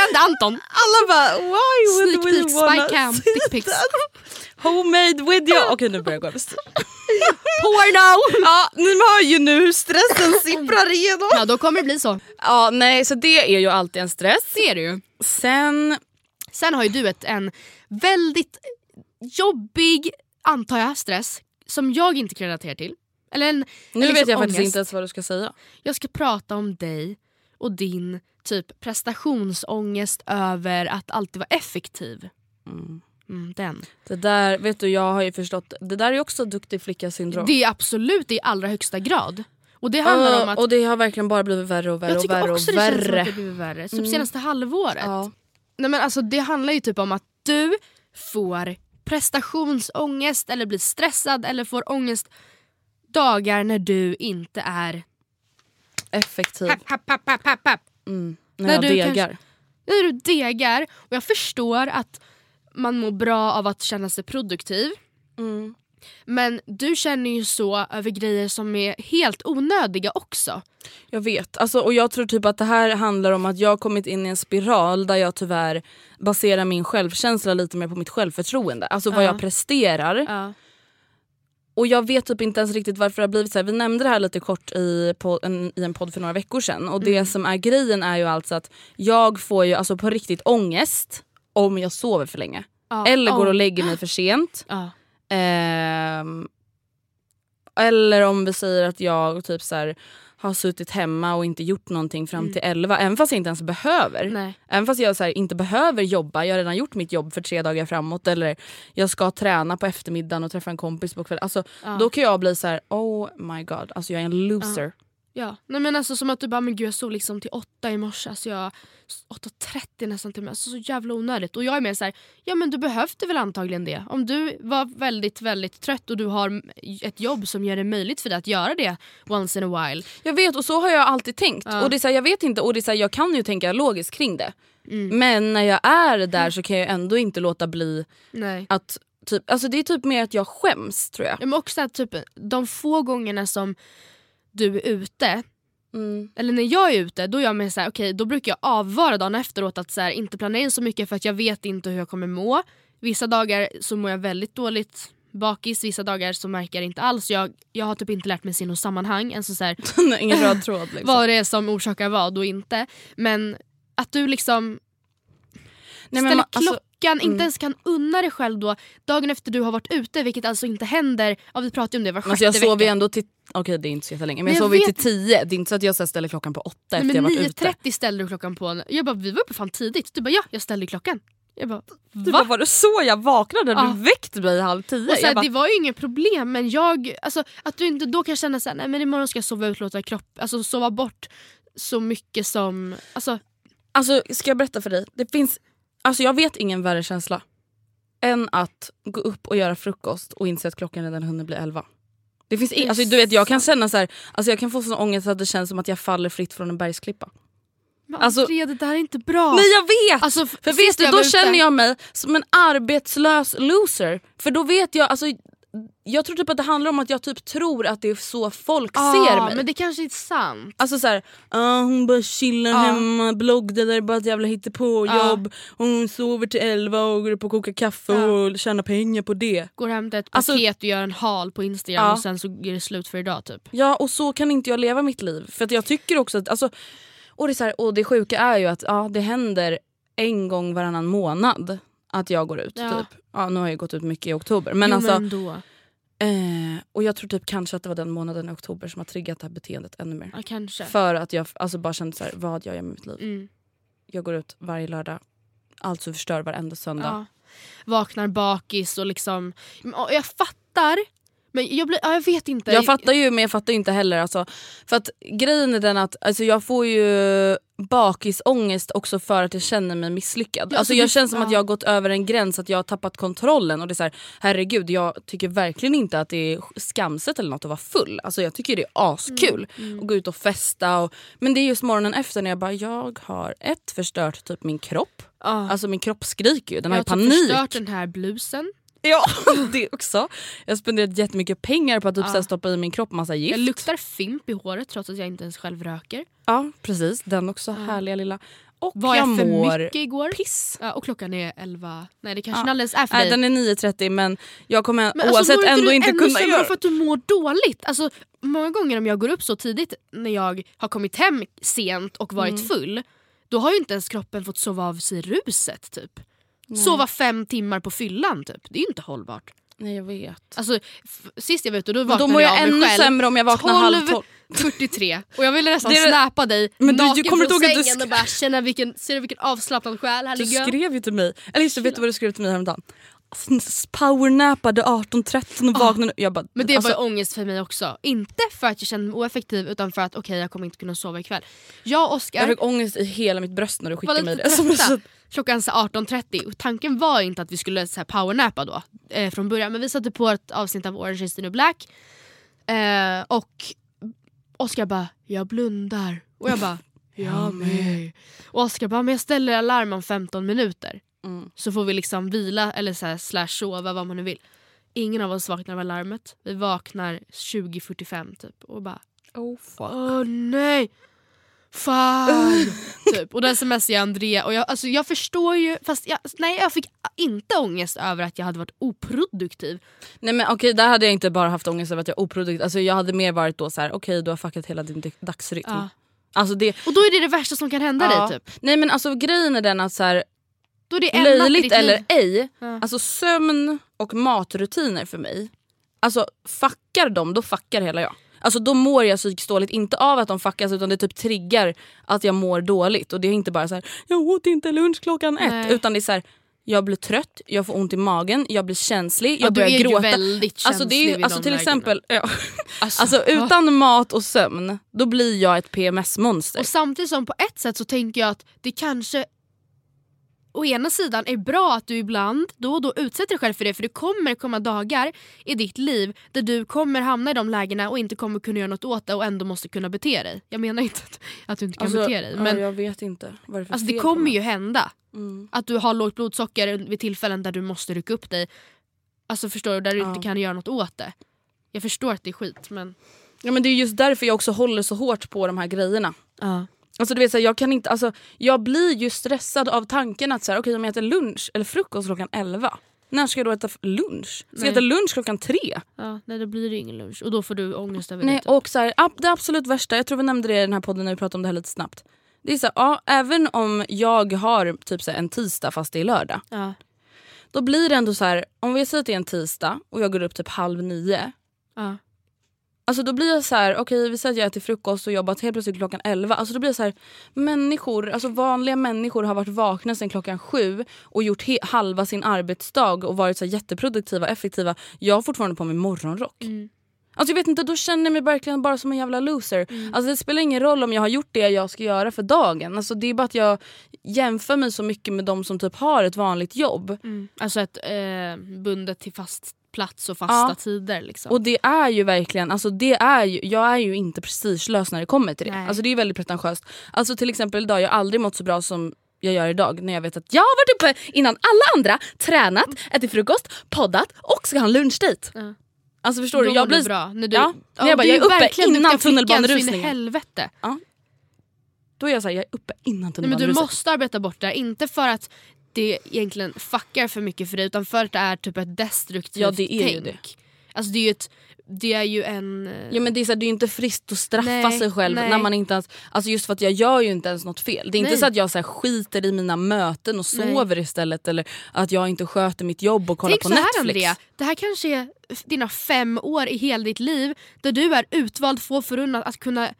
And Anton. Alla bara why would Sneak we peek, wanna spy cam, see dick pics. Homemade video. Okej nu börjar jag gå över. Porno! Ja ni hör ju nu hur stressen sipprar igenom. Ja då kommer det bli så. Ja nej så det är ju alltid en stress. Det är det ju. Sen Sen har ju du ett, en väldigt jobbig, antar jag, stress som jag inte kan relatera till. Eller en, Nu en vet liksom jag faktiskt ångest. inte ens vad du ska säga. Jag ska prata om dig och din typ prestationsångest över att alltid vara effektiv. Mm, den. Det där, vet du jag har ju förstått, det där är också duktig flicka syndrom. Det är absolut i allra högsta grad. Och det handlar om att Och det har verkligen bara blivit värre och värre och värre också det känns som att det blivit värre. Typ senaste halvåret. Ja. Nej, men alltså, det handlar ju typ om att du får prestationsångest eller blir stressad eller får ångest dagar när du inte är... Effektiv. Happ, happ, happ, happ, happ, happ. Mm. När När jag du degar. När du degar. Och jag förstår att man mår bra av att känna sig produktiv. Mm. Men du känner ju så över grejer som är helt onödiga också. Jag vet. Alltså, och jag tror typ att det här handlar om att jag har kommit in i en spiral där jag tyvärr baserar min självkänsla lite mer på mitt självförtroende. Alltså vad Ja. jag presterar. Ja. Och jag vet typ inte ens riktigt varför det har blivit så här. Vi nämnde det här lite kort i, på, en, i en podd för några veckor sedan. Och det som är grejen är ju alltså att jag får ju alltså på riktigt ångest om jag sover för länge. Ja. Eller går och lägger mig för sent. Ja. Ehm, eller om vi säger att jag typ så här, har suttit hemma och inte gjort någonting fram till 11 även fast jag inte ens behöver. Nej. Även fast jag så här, inte behöver jobba, jag har redan gjort mitt jobb för tre dagar framåt eller jag ska träna på eftermiddagen och träffa en kompis på kvällen. Alltså, Ja. Då kan jag bli så här: oh my god, alltså jag är en loser. Ja, nej men alltså som att du bara, men gud jag sov liksom till åtta i morse, alltså jag 8.30 nästan till mig, alltså så jävla onödigt. Och jag är mer så här, ja men du behövde väl antagligen det. Om du var väldigt väldigt trött och du har ett jobb som gör det möjligt för dig att göra det once in a while. Jag vet och så har jag alltid tänkt. Ja. Och det är här, jag vet inte, och det är här, jag kan ju tänka logiskt kring det. Mm. Men när jag är där så kan jag ändå inte låta bli Nej. att typ, alltså det är typ mer att jag skäms tror jag. Ja, Men också att typ, de få gångerna som du är ute, Mm. eller när jag är ute, då är jag så här, okej då brukar jag avvara dagen efteråt att så här, inte planera in så mycket för att jag vet inte hur jag kommer må. Vissa dagar så mår jag väldigt dåligt bakis, vissa dagar så märker jag det inte alls. Jag, jag har typ inte lärt mig se något sammanhang, alltså så här, Ingen röd tråd liksom. vad det är som orsakar vad och inte. Men att du liksom Nej, ställer man- alltså, klockan, mm. inte ens kan unna dig själv då dagen efter du har varit ute vilket alltså inte händer, ja vi pratade om det var sjätte alltså jag sover ju ändå till, okej det är inte så jättelänge men Men jag jag sover ju vet- till tio. Det är inte så att jag så ställer klockan på åtta Nej, efter jag varit ute. 9.30 ställde du klockan på. Jag bara, vi var uppe fan tidigt. Du bara, ja jag ställde klockan. Jag bara, Du bara, var det så jag vaknade? Ja. Du väckte mig halv tio. Och så här, jag bara, det var ju inget problem men jag, alltså, att du inte då kan känna såhär, nej men imorgon ska jag sova ut, låta kropp, alltså sova bort så mycket som, alltså Alltså ska jag berätta för dig? Det finns, alltså jag vet ingen värre känsla än att gå upp och göra frukost och inse att klockan redan hunnit bli elva. Det finns in, alltså, du vet, jag kan känna så här, alltså jag kan få sån ångest att det känns som att jag faller fritt från en bergsklippa. men Alltså- Andrea, det där är inte bra. Nej jag vet! Alltså, för vet du, då känner jag mig som en arbetslös loser. För då vet jag, alltså, jag tror typ att det handlar om att jag typ tror att det är så folk ser mig. Men det kanske är sant. Alltså såhär, ah, hon bara chillar Ja. hemma, blogg, det där är bara ett jävla hittepå-jobb. Hon sover till elva och går upp och kokar kaffe Ja. och tjänar pengar på det. Går hem till ett Alltså- paket och gör en hal på Instagram Ja. och sen så är det slut för idag typ. Ja och så kan inte jag leva mitt liv. För att jag tycker också att, alltså, och, det är så här, och det sjuka är ju att ja, det händer en gång varannan månad att jag går ut. Ja. Typ. Ja, nu har jag gått ut mycket i oktober. Men jo, alltså, men eh, och jag tror typ kanske att det var den månaden i oktober som har triggat det här beteendet ännu mer. Ja, kanske. För att jag alltså, bara kände så här, vad gör jag med mitt liv? Mm. Jag går ut varje lördag, alltså förstör varenda söndag. Ja. Vaknar bakis och liksom... och Jag fattar, men jag, blir, ja, jag vet inte. Jag fattar ju men jag fattar inte heller. Alltså, för att grejen är den att alltså, jag får ju bakisångest också för att jag känner mig misslyckad. Ja, alltså, jag känner som att ja. jag har gått över en gräns, att jag har tappat kontrollen. Och det är så här, herregud jag tycker verkligen inte att det är skamset eller något att vara full. Alltså, jag tycker det är askul Mm, att gå ut och festa. Och, men det är just morgonen efter när jag bara, jag har ett förstört typ min kropp. Ja. Alltså min kropp skriker ju, den jag har har ju typ panik. förstört den här blusen. Ja, det också. Jag har spenderat jättemycket pengar på att typ, Ja. stoppa i min kropp massa gift. Jag luktar fimp i håret trots att jag inte ens själv röker. Ja precis, den också härliga lilla. Och Var jag, jag för mår mycket igår? piss. Ja, och klockan är 11. Nej det kanske Ja. ja. alldeles är för Nej, dig. den är 9.30 men jag kommer Men alltså, oavsett mår ändå du inte kunna göra för att du mår dåligt. Alltså, många gånger om jag går upp så tidigt när jag har kommit hem sent och varit Mm. full då har ju inte ens kroppen fått sova av sig ruset. Typ. Sova fem timmar på fyllan typ. Det är ju inte hållbart. Nej jag vet. Alltså, sist jag var ute då vaknade då mår jag av mig ännu själv sämre om jag vaknar halv tolv. 43 och jag ville nästan Det snappa dig Men du- naken du kommer från att du sängen och bara känna vilken, ser du vilken avslappnad själ här Du ligger jag. skrev ju till mig, eller just vet du vad du skrev till mig häromdagen? Powernappade 18.13 och vaknade jag bara, Men det alltså, var ångest för mig också. Inte för att jag kände mig oeffektiv utan för att okej jag kommer inte kunna sova ikväll. Jag och Oskar Jag fick ångest i hela mitt bröst när du skickade mig det. Som är så, trötta klockan så här 18.30 och tanken var inte att vi skulle så här powernappa då eh, från början men vi satte på ett avsnitt av Orange is the new black eh, och Oskar bara “jag blundar” och jag bara “jag med”. Och Oskar bara “men jag ställer alarm om 15 minuter Mm. så får vi liksom vila eller så här, slash sova vad man nu vill”. Ingen av oss vaknar av alarmet. Vi vaknar 20.45 typ och bara oh fuck. Åh nej! Fan! typ. Och då smsade jag Andrea och jag, alltså, jag förstår ju, fast jag, nej, jag fick inte ångest över att jag hade varit oproduktiv. Nej men okej där hade jag inte bara haft ångest över att jag är oproduktiv, alltså, jag hade mer varit då så här: okej du har fuckat hela din dagsrytm. Ja. Alltså, det, Och då är det det värsta som kan hända Ja. dig typ. Nej men alltså grejen är den att så här, Då är det en löjligt eller ej, Ja. alltså sömn och matrutiner för mig, alltså fuckar de då fuckar hela jag. Alltså då mår jag psykiskt dåligt, inte av att de fuckas utan det typ triggar att jag mår dåligt. Och det är inte bara så här, jag åt inte lunch klockan ett. Nej. Utan det är så här, jag blir trött, jag får ont i magen, jag blir känslig, jag Ja, du börjar är ju gråta. väldigt alltså, det är känslig ju, alltså till exempel, ja. Alltså, alltså utan mat och sömn, då blir jag ett PMS-monster. Och samtidigt som på ett sätt så tänker jag att det kanske å ena sidan är bra att du ibland då och då utsätter dig själv för det för det kommer komma dagar i ditt liv där du kommer hamna i de lägena och inte kommer kunna göra något åt det och ändå måste kunna bete dig. Jag menar inte att, att du inte kan Alltså, bete dig men ja, jag vet inte vad det är för alltså, det kommer ju hända. Mm. Att du har lågt blodsocker vid tillfällen där du måste rycka upp dig. Alltså förstår du, där du Ja. inte kan göra något åt det. Jag förstår att det är skit men... Ja, men det är just därför jag också håller så hårt på de här grejerna. Ja. Alltså, du vet, så här, jag, kan inte, alltså, jag blir ju stressad av tanken att så här, okay, om jag äter lunch eller frukost klockan 11. När ska jag då äta lunch? Ska Nej. jag äta lunch klockan 3? Ja, nej då blir det ingen lunch och då får du ångest över Nej, det. typ. och så här, det absolut värsta, jag tror vi nämnde det i den här podden när vi pratade om det här lite snabbt. Det är så här, ja, även om jag har typ så här, en tisdag fast det är lördag. Ja. Då blir det ändå så här, om vi säger att det är en tisdag och jag går upp typ halv nio. Ja. Alltså då blir jag så här, okej vi säger att jag äter frukost och jobbat helt plötsligt klockan 11. Alltså då blir jag så här, människor, alltså vanliga människor har varit vakna sedan klockan sju och gjort halva sin arbetsdag och varit så jätteproduktiva och effektiva. Jag har fortfarande på mig morgonrock. Mm. Alltså jag vet inte, då känner jag mig verkligen bara som en jävla loser. Alltså det spelar ingen roll om jag har gjort det jag ska göra för dagen. Alltså det är bara att jag jämför mig så mycket med de som typ har ett vanligt jobb. Mm. Alltså ett eh, bundet till fast plats och fasta Ja. tider. Liksom. Och det är ju verkligen, alltså det är ju, jag är ju inte prestigelös när det kommer till det. Nej. Alltså det är väldigt pretentiöst. Alltså till exempel idag, jag har aldrig mått så bra som jag gör idag när jag vet att jag har varit uppe innan alla andra, tränat, ätit frukost, poddat och ska ha en lunchdate. Ja. Alltså förstår Då du? Jag blir, bra. När du, Ja. När jag bara, jag är uppe innan tunnelbanerusningen. helvete. Då är jag såhär, jag är uppe innan Nej, men du tunnelbanerusningen. måste arbeta bort det. Inte för att det egentligen fuckar för mycket för dig utan för att det är typ ett destruktivt Ja, det är ju tänk. det. Alltså det är ju ett, det är ju en... eh, Ja, men det, är så här, det är ju inte friskt att straffa Nej, sig själv nej. när man inte ens, alltså just för att jag gör ju inte ens något fel. Det är inte Nej. så att jag så här, skiter i mina möten och sover istället eller att jag inte sköter mitt jobb och kollar Tänk på så här Netflix. Andrea, det här kanske är dina fem år i hela ditt liv där du är utvald få förunnat att kunna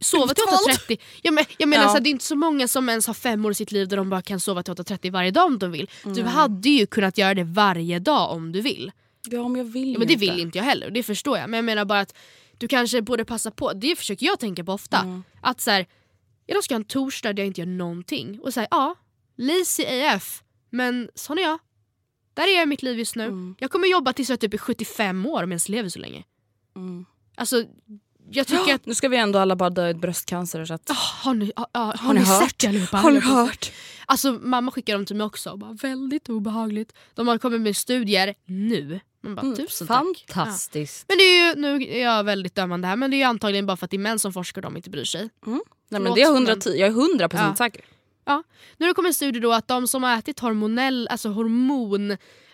sova till Utvald? 8.30. Jag, men, jag menar Ja. så här, det är inte så många som ens har fem år i sitt liv där de bara kan sova till 8.30 varje dag om de vill. Du hade ju kunnat göra det varje dag om du vill. Ja men jag vill Ja, men det inte. vill inte jag heller det förstår jag. Men jag menar bara att du kanske borde passa på, det försöker jag tänka på ofta. Mm. Att så här, idag ska jag ha en torsdag där jag inte gör någonting. Och säga ja, lazy AF. Men sån är jag. Där är jag i mitt liv just nu. Mm. Jag kommer jobba tills jag typ är 75 år om jag ens lever så länge. Mm. Alltså, jag tycker att... Nu ska vi ändå alla bara dö i bröstcancer. Så att... Ah, har ni, ah, ah, har Har ni hört? sett allihopa? Har ni jag hört? Alltså mamma skickade dem till mig också och bara väldigt obehagligt. De har kommit med studier nu. Man bara, tusen tack. Ja. Fantastiskt. Men det är ju, nu är jag väldigt dömande här men det är ju antagligen bara för att det är män som forskar och de inte bryr sig. Nej, men det är men- 110, jag är 100 procent Ja. säker. Ja. Nu har det kommit en studie då att de som har ätit hormonell, alltså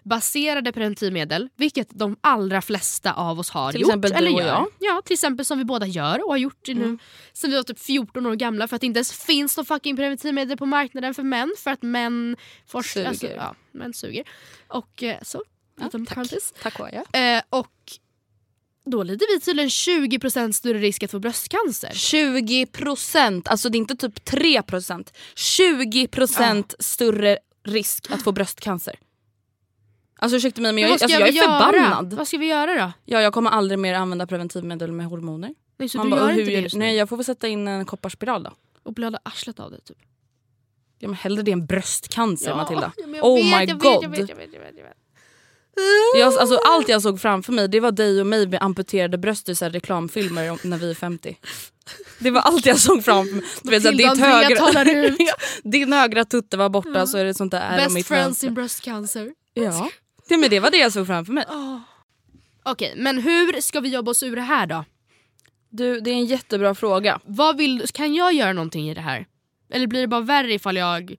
hormonbaserade preventivmedel, vilket de allra flesta av oss har Till gjort. exempel du eller och gör. jag. Ja, till exempel som vi båda gör och har gjort det nu sen vi var typ 14 år gamla för att det inte ens finns någon fucking preventivmedel på marknaden för män för att män forskar. Suger. Alltså, ja, män suger. Och eh, så. parentes. Tack och ja. Eh, och då lider vi tydligen 20% större risk att få bröstcancer. 20 procent, alltså det är inte typ 3 procent. 20 procent större risk att få bröstcancer. Alltså ursäkta mig men jag, ska alltså, jag är göra? förbannad. Vad ska vi göra då? Ja, jag kommer aldrig mer använda preventivmedel med hormoner. Nej, så Man du bara, gör hur inte det just nu? Nej jag får väl sätta in en kopparspiral då. Och blöda arslet av det typ. Ja, men hellre det än bröstcancer Matilda. Ja, men jag Oh vet, my jag vet, god. jag vet, jag vet, jag vet, jag vet. Jag, alltså, allt jag såg framför mig det var dig och mig med amputerade bröst i så här reklamfilmer om, när vi är 50. Det var allt jag såg framför mig. Du vet, så här, Matilda ditt, högra. Ja, din högra tutte var borta så är det sånt där Best friends in breast cancer. Ja. Det, men det var det jag såg framför mig. Okej, men hur ska vi jobba oss ur det här då? Du, det är en jättebra fråga. Vad vill, kan jag göra någonting i det här? Eller blir det bara värre ifall jag...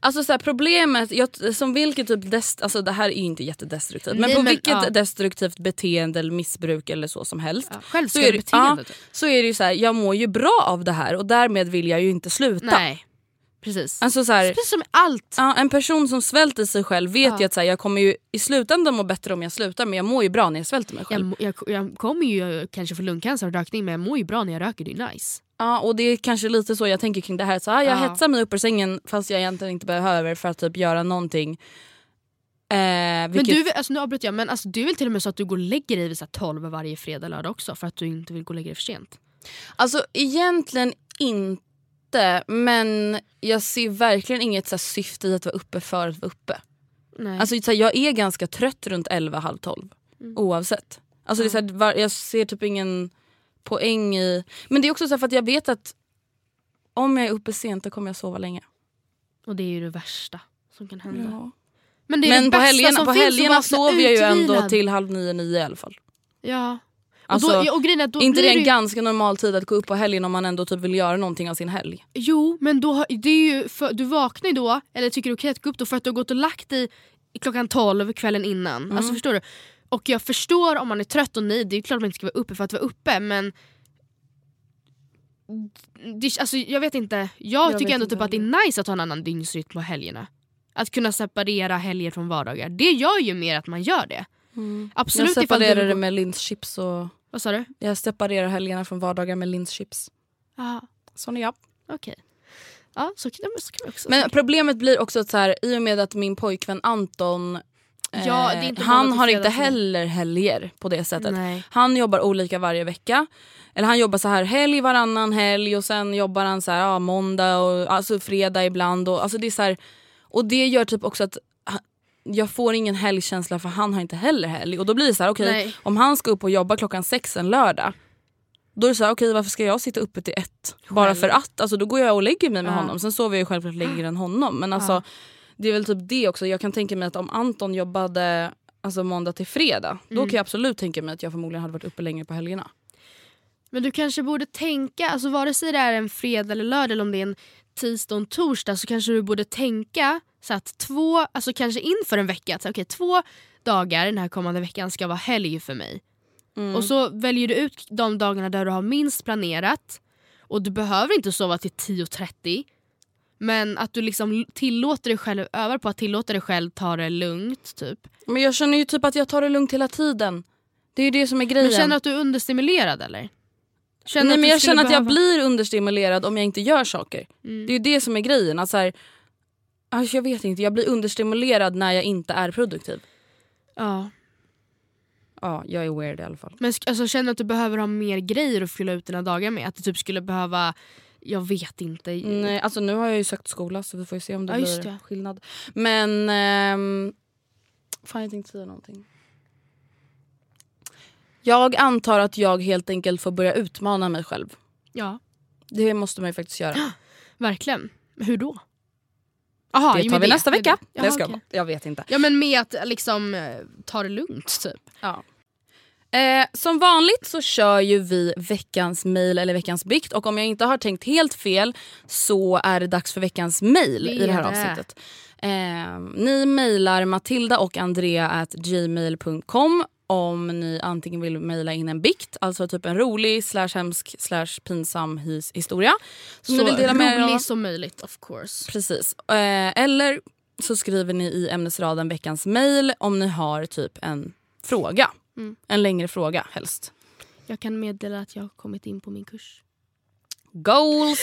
Alltså så här, problemet, jag, som vilket typ dest, alltså det här är ju inte jättedestruktivt men Nej, på men, vilket ja. destruktivt beteende eller missbruk eller så som helst Ja, så, är det, självskadebeteende ja, typ. så är det ju så här, jag mår ju bra av det här och därmed vill jag ju inte sluta. Nej. Precis. Alltså så här, Precis som allt. ja, en person som svälter sig själv vet Ja. ju att så här, jag kommer ju i slutändan må bättre om jag slutar men jag mår ju bra när jag svälter mig Jag, själv. må- jag, jag kommer ju kanske få lungcancer och rökning men jag mår ju bra när jag röker, det är nice. Ja, och det är kanske lite så jag tänker kring det här. Så, ah, jag Ja. hetsar mig upp ur sängen fast jag egentligen inte behöver för att typ göra någonting. Eh, Men vilket, du, alltså, nu avbryter jag, men alltså, är väl till och med så att du går och lägger dig vid så här 12 varje fredag och lördag också för att du inte vill gå och lägga dig för sent? Alltså egentligen inte men jag ser verkligen inget så syfte i att vara uppe för att vara uppe. Nej. Alltså, så här, jag är ganska trött runt 11, halv 12 Mm. oavsett. Alltså, det är så här, jag ser typ ingen poäng i... Men det är också så för att jag vet att om jag är uppe sent då kommer jag sova länge. och det är ju det värsta som kan hända. Ja. Men det är Men det på helgerna, på helgerna sover jag ju ändå till halv nio, nio i alla fall. Ja. Och Alltså, då, ja, och grejen är då inte det en ju- ganska normal tid att gå upp på helgen om man ändå typ vill göra någonting av sin helg? Jo, men då, det är ju för, du vaknar ju då, eller tycker det är okej att gå upp då för att du har gått och lagt dig klockan 12 kvällen innan. Mm. Alltså förstår du? Och jag förstår om man är trött och nej, det är klart man inte ska vara uppe för att vara uppe men det, alltså, jag vet inte, jag, Jag tycker ändå typ att det är nice att ha en annan dygnsrytm på helgerna. Att kunna separera helger från vardagar. Det gör ju mer att man gör det. Absolut jag vill det med linschips och... Vad sa du? Jag separerar helgerna från vardagar med linschips. Sån är jag. okej. Ja, så, kan- så kan vi också Men problemet blir också att så här, i och med att min pojkvän Anton eh, Ja, inte han har inte heller helger på det sättet. Nej. Han jobbar olika varje vecka. Eller han jobbar så här helg varannan helg och sen jobbar han så här, ja, måndag och alltså fredag ibland. Och, alltså det är så här, och det gör typ också att jag får ingen helgkänsla för han har inte heller helg. Och då blir det så här, okej Nej. om han ska upp och jobba klockan sex en lördag. Då är det så här, okej varför ska jag sitta uppe till ett? Bara för att. Alltså, då går jag och lägger mig med Ja. honom. Sen sover jag ju självklart längre än honom. Men alltså, det är väl typ det också. Jag kan tänka mig att om Anton jobbade alltså, måndag till fredag. Då Mm. kan jag absolut tänka mig att jag förmodligen hade varit uppe längre på helgerna. Men du kanske borde tänka, alltså vare sig det är en fredag eller lördag eller om det är en tisdag och en torsdag så kanske du borde tänka så att två, alltså kanske inför en vecka, att så, okej, två dagar den här kommande veckan ska vara helg för mig. Mm. Och så väljer du ut de dagarna där du har minst planerat och du behöver inte sova till 10.30 men att du liksom tillåter dig själv, övar på att tillåta dig själv ta det lugnt typ. Men jag känner ju typ att jag tar det lugnt hela tiden. Det är ju det som är grejen. Men känner du att du är understimulerad eller? Känner Nej men jag känner att jag behöva- blir understimulerad om jag inte gör saker. Mm. Det är ju det som är grejen. Att så här, alltså jag vet inte, jag blir understimulerad när jag inte är produktiv. Ja. Ja, jag är weird i alla fall. Men alltså, känner du att du behöver ha mer grejer att fylla ut dina dagar med? Att du typ skulle behöva, jag vet inte. Nej, alltså nu har jag ju sökt skola så vi får se om det Ja, blir det. skillnad. Men... ehm, fan jag tänkte säga någonting. Jag antar att jag helt enkelt får börja utmana mig själv. Ja, Det måste man ju faktiskt göra. verkligen. Hur då? Aha, det tar vi nästa med vecka. det. Jaha, ska, okej. jag vet inte. Ja men med att liksom eh, ta det lugnt typ. Ja. Eh, som vanligt så kör ju vi veckans mail eller veckans bikt och om jag inte har tänkt helt fel så är det dags för veckans mail Det i det här är det. avsnittet. Eh, ni mejlar Matilda och Andrea at gmail.com om ni antingen vill mejla in en bikt, alltså typ en rolig slash hemsk slash pinsam his- historia. Som Så ni vill dela med rolig som möjligt of course. Precis. Eh, eller så skriver ni i ämnesraden veckans mail om ni har typ en fråga. Mm. En längre fråga helst. Jag kan meddela att jag har kommit in på min kurs. Goals!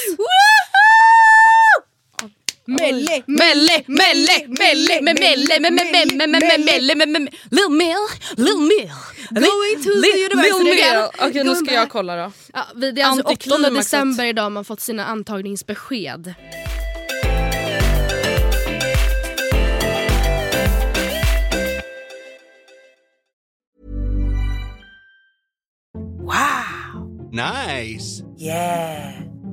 Melle! Melle, Melle, Melle, me- Melle, me- me- me- me- me- me- Melle, me- me- me- Lil Mill, Lil Mill. Going to the again. Okej nu ska jag kolla då. Ja, det är alltså 8 Antiklimaxet. december idag man fått sina antagningsbesked. Nice.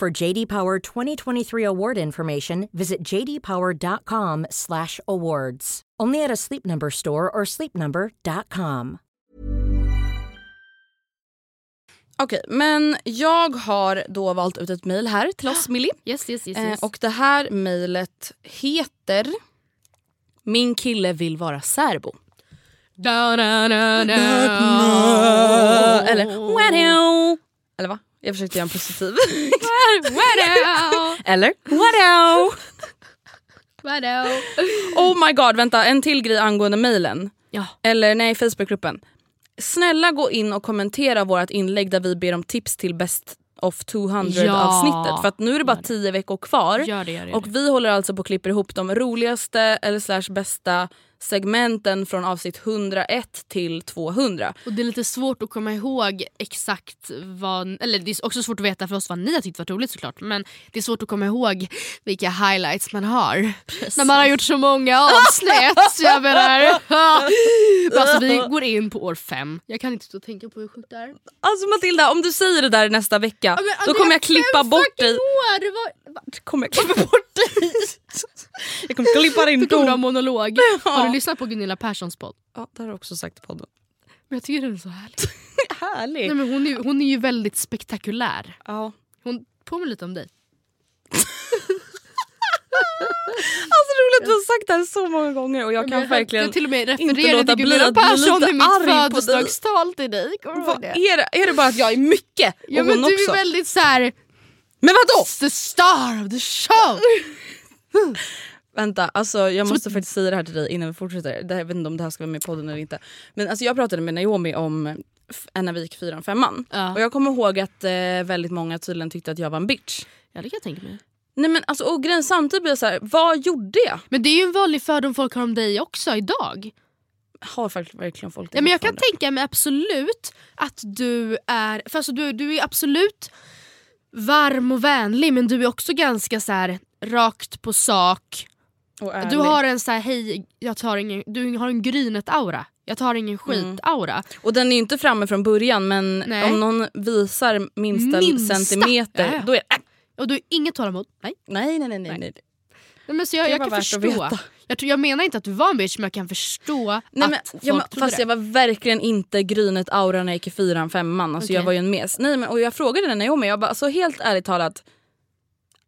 For JD Power 2023 award information, visit jdpower.com/awards. Only at a Sleep Number store or sleepnumber.com. Okej, men jag har då valt ut ett mejl här till oss, Millie. Yes, yes, yes, Eh, yes. och det här mejlet heter Min kille vill vara särbo. Da, da, da, da. Eller. Eller va? Jag försökte göra en positiv. Eller? Oh my god, vänta. En till grej angående mejlen. Ja. Eller nej, Facebookgruppen. Snälla gå in och kommentera vårt inlägg där vi ber om tips till Best of 200 Ja. avsnittet. För att nu är det bara 10 veckor kvar. Gör det, gör det, gör Och vi håller alltså på att klippa ihop de roligaste eller slash bästa segmenten från avsnitt 101 till 200. Och det är lite svårt att komma ihåg exakt vad... Eller det är också svårt att veta för oss vad ni har tyckt var roligt såklart. Men det är svårt att komma ihåg vilka highlights man har. När man har gjort så många avsnitt. jag menar. Men alltså, vi går in på år fem. Jag kan inte stå och tänka på hur sjukt det är. Alltså Matilda, om du säger det där nästa vecka men, då kommer jag klippa bort dig. År. Var, va? Kommer jag klippa bort dig? jag kommer klippa in Fick ord av dem. monolog. Har du lyssnat på Gunilla Perssons podd? Ja, det har du också sagt i podden. Men jag tycker den är så härlig. Härlig. Nej, men hon, är, hon är ju väldigt spektakulär. Ja. Hon påminner lite om dig. Alltså roligt, du har sagt det här så många gånger och jag kan jag, verkligen jag till och med inte låta bli att bli lite arg på dig. födelsedagstal till dig. Du Vad det? är det? Är det bara att jag är mycket? Ja, och men hon du också? är väldigt så här. Men vadå? The star of the show! Vänta, alltså jag måste faktiskt säga det här till dig innan vi fortsätter. Det här, jag vet inte om det här ska vara med i podden eller inte. Men alltså jag pratade med Naomi om gick fyran femman. Ja. Och jag kommer ihåg att eh, väldigt många tydligen tyckte att jag var en bitch. Ja det kan jag tänka mig. Nej men alltså och grejen samtidigt blir jag så här, vad gjorde jag? Men det är ju en vanlig fördom folk har om dig också idag. Har faktiskt verkligen folk det Ja, men jag kan tänka mig absolut att du är, för alltså du, du är absolut varm och vänlig men du är också ganska så här rakt på sak. Du har en så här, hej, jag tar ingen, du har en grynet-aura. Jag tar ingen Mm. skit-aura. Och den är ju inte framme från början men Nej. om någon visar minsta, Minsta. centimeter Ja, ja. då är det... Äh, Och du har inget tålamod. Nej. nej nej nej. nej. nej. Nej, men så jag, jag var kan förstå. Jag, tror, jag menar inte att du var en bitch men jag kan förstå Nej, att men, folk ja, men, fast det. jag var verkligen inte grynet aura när jag gick i fyran, femman. Alltså, Okej. Jag var ju en mes. Nej, men, och jag frågade den Naomi, jag bara, alltså, helt ärligt talat,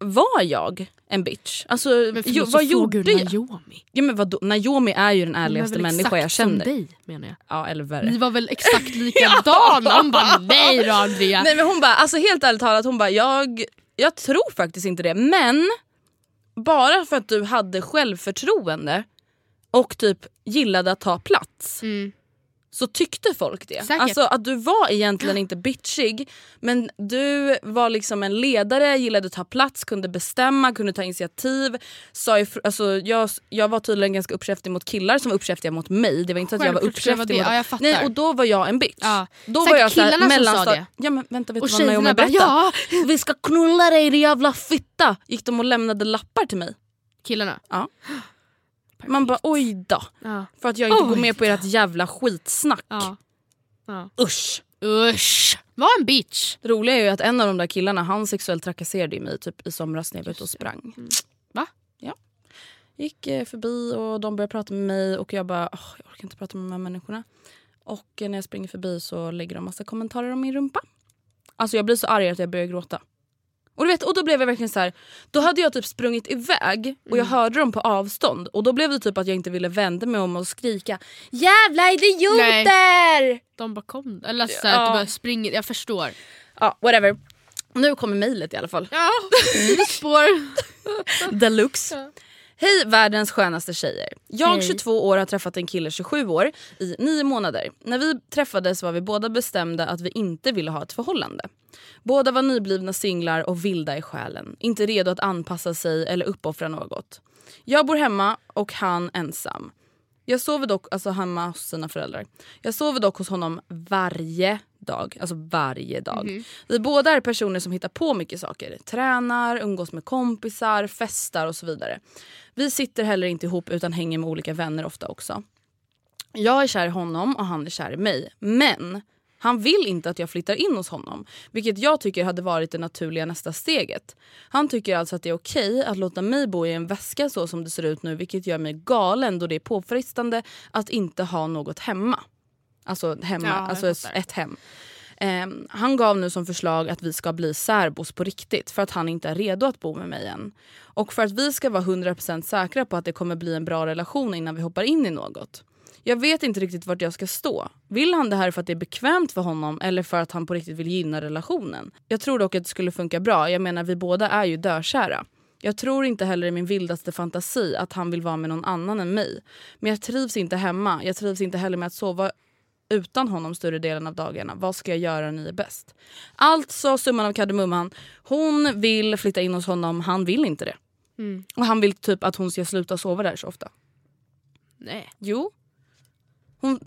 var jag en bitch? Alltså, Men jo, vad gjorde jag? Naomi. Ja, men vadå? Naomi är ju den ärligaste människa jag känner. som dig menar jag. Ja, eller värre. Ni var väl exakt likadana? Hon bara nej då Andrea. Nej men hon bara, alltså helt ärligt talat, hon bara jag, jag tror faktiskt inte det. Men bara för att du hade självförtroende och typ gillade att ta plats Mm. Så tyckte folk det. Säkert. Alltså att du var egentligen inte bitchig men du var liksom en ledare, gillade att ta plats, kunde bestämma, kunde ta initiativ. Sa ifr- alltså, jag, jag var tydligen ganska uppkäftig mot killar som var uppkäftiga mot mig. Det var inte så att jag var uppkäftig mot Ja, jag fattar. Nej och då var jag en bitch. Ja. Då Säkert var jag så här, killarna som sa mellanstad- det. Ja men vänta vet Och du vad Naomi berättade? ja. Vi ska knulla dig din jävla fitta! Gick de och lämnade lappar till mig. Killarna? Ja. Man bara oj då. Ja. För att jag inte går Oj med på ert jävla skitsnack. Ja. ja. Usch. Usch. Var en bitch. Det roliga är ju att en av de där killarna han sexuellt trakasserade mig typ i somras när jag var ute och sprang. Va? Ja. Gick eh, förbi och de började prata med mig och jag bara "Åh, jag orkar inte prata med de här människorna. Och eh, när jag springer förbi så lägger de massa kommentarer om min rumpa. Alltså jag blir så arg att jag börjar gråta. Och, du vet, och då blev jag verkligen så här, då hade jag typ sprungit iväg och jag hörde dem på avstånd och då blev det typ att jag inte ville vända mig om och skrika Jävla idioter! De bara kom. Eller så här, Ja. att du bara springer. Jag förstår. Ja, whatever. Nu kommer mejlet i alla fall. Ja, spår. Deluxe. Hej världens skönaste tjejer. Jag Hej. 22 år har träffat en kille 27 år i 9 månader. När vi träffades var vi båda bestämda att vi inte ville ha ett förhållande. Båda var nyblivna singlar och vilda i själen. Inte redo att anpassa sig eller uppoffra något. Jag bor hemma och han ensam. Jag sover dock alltså hemma hos sina föräldrar. Jag sover dock hos honom varje dag. Alltså varje dag. Vi båda är personer som hittar på mycket saker. Tränar, umgås med kompisar, festar och så vidare. Vi sitter heller inte ihop utan hänger med olika vänner ofta också. Jag är kär i honom och han är kär i mig. Men han vill inte att jag flyttar in hos honom. Vilket jag tycker hade varit det naturliga nästa steget. Han tycker alltså att det är okej att låta mig bo i en väska så som det ser ut nu. Vilket gör mig galen då det är påfrestande att inte ha något hemma. Alltså hemma, Ja, alltså ett, ett hem. Ehm, han gav nu som förslag att vi ska bli särbos på riktigt för att han inte är redo att bo med mig än. Och för att vi ska vara 100% säkra på att det kommer bli en bra relation innan vi hoppar in i något. Jag vet inte riktigt vart jag ska stå. Vill han det här för att det är bekvämt för honom eller för att han på riktigt vill gynna relationen? Jag tror dock att det skulle funka bra. Jag menar vi båda är ju dökära. Jag tror inte heller i min vildaste fantasi att han vill vara med någon annan än mig. Men jag trivs inte hemma. Jag trivs inte heller med att sova utan honom större delen av dagarna. Vad ska jag göra? Ni är bäst. Alltså summan av kardemumman. Hon vill flytta in hos honom. Han vill inte det. Mm. Och han vill typ att hon ska sluta sova där så ofta. Nej. Jo. Hon...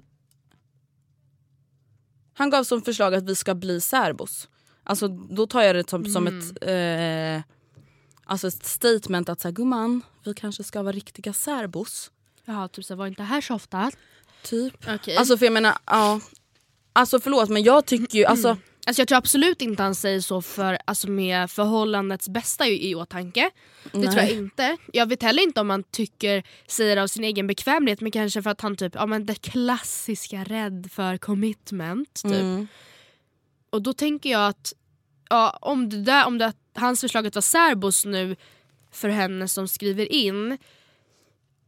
Han gav som förslag att vi ska bli särbos. Alltså då tar jag det som, som Mm. ett, eh, alltså ett statement att säga gumman, vi kanske ska vara riktiga särbos. Jaha, typ så var inte här så ofta. Typ. Okej. Alltså för jag menar, ja. Alltså förlåt men jag tycker ju, alltså Alltså jag tror absolut inte han säger så för, alltså med förhållandets bästa i, i åtanke. Det Nej. tror jag inte. Jag vet heller inte om han tycker, säger av sin egen bekvämlighet men kanske för att han typ, ja men det klassiska rädd för commitment. Typ. Mm. Och då tänker jag att ja, om, det där, om det, hans förslag att vara särbos nu för henne som skriver in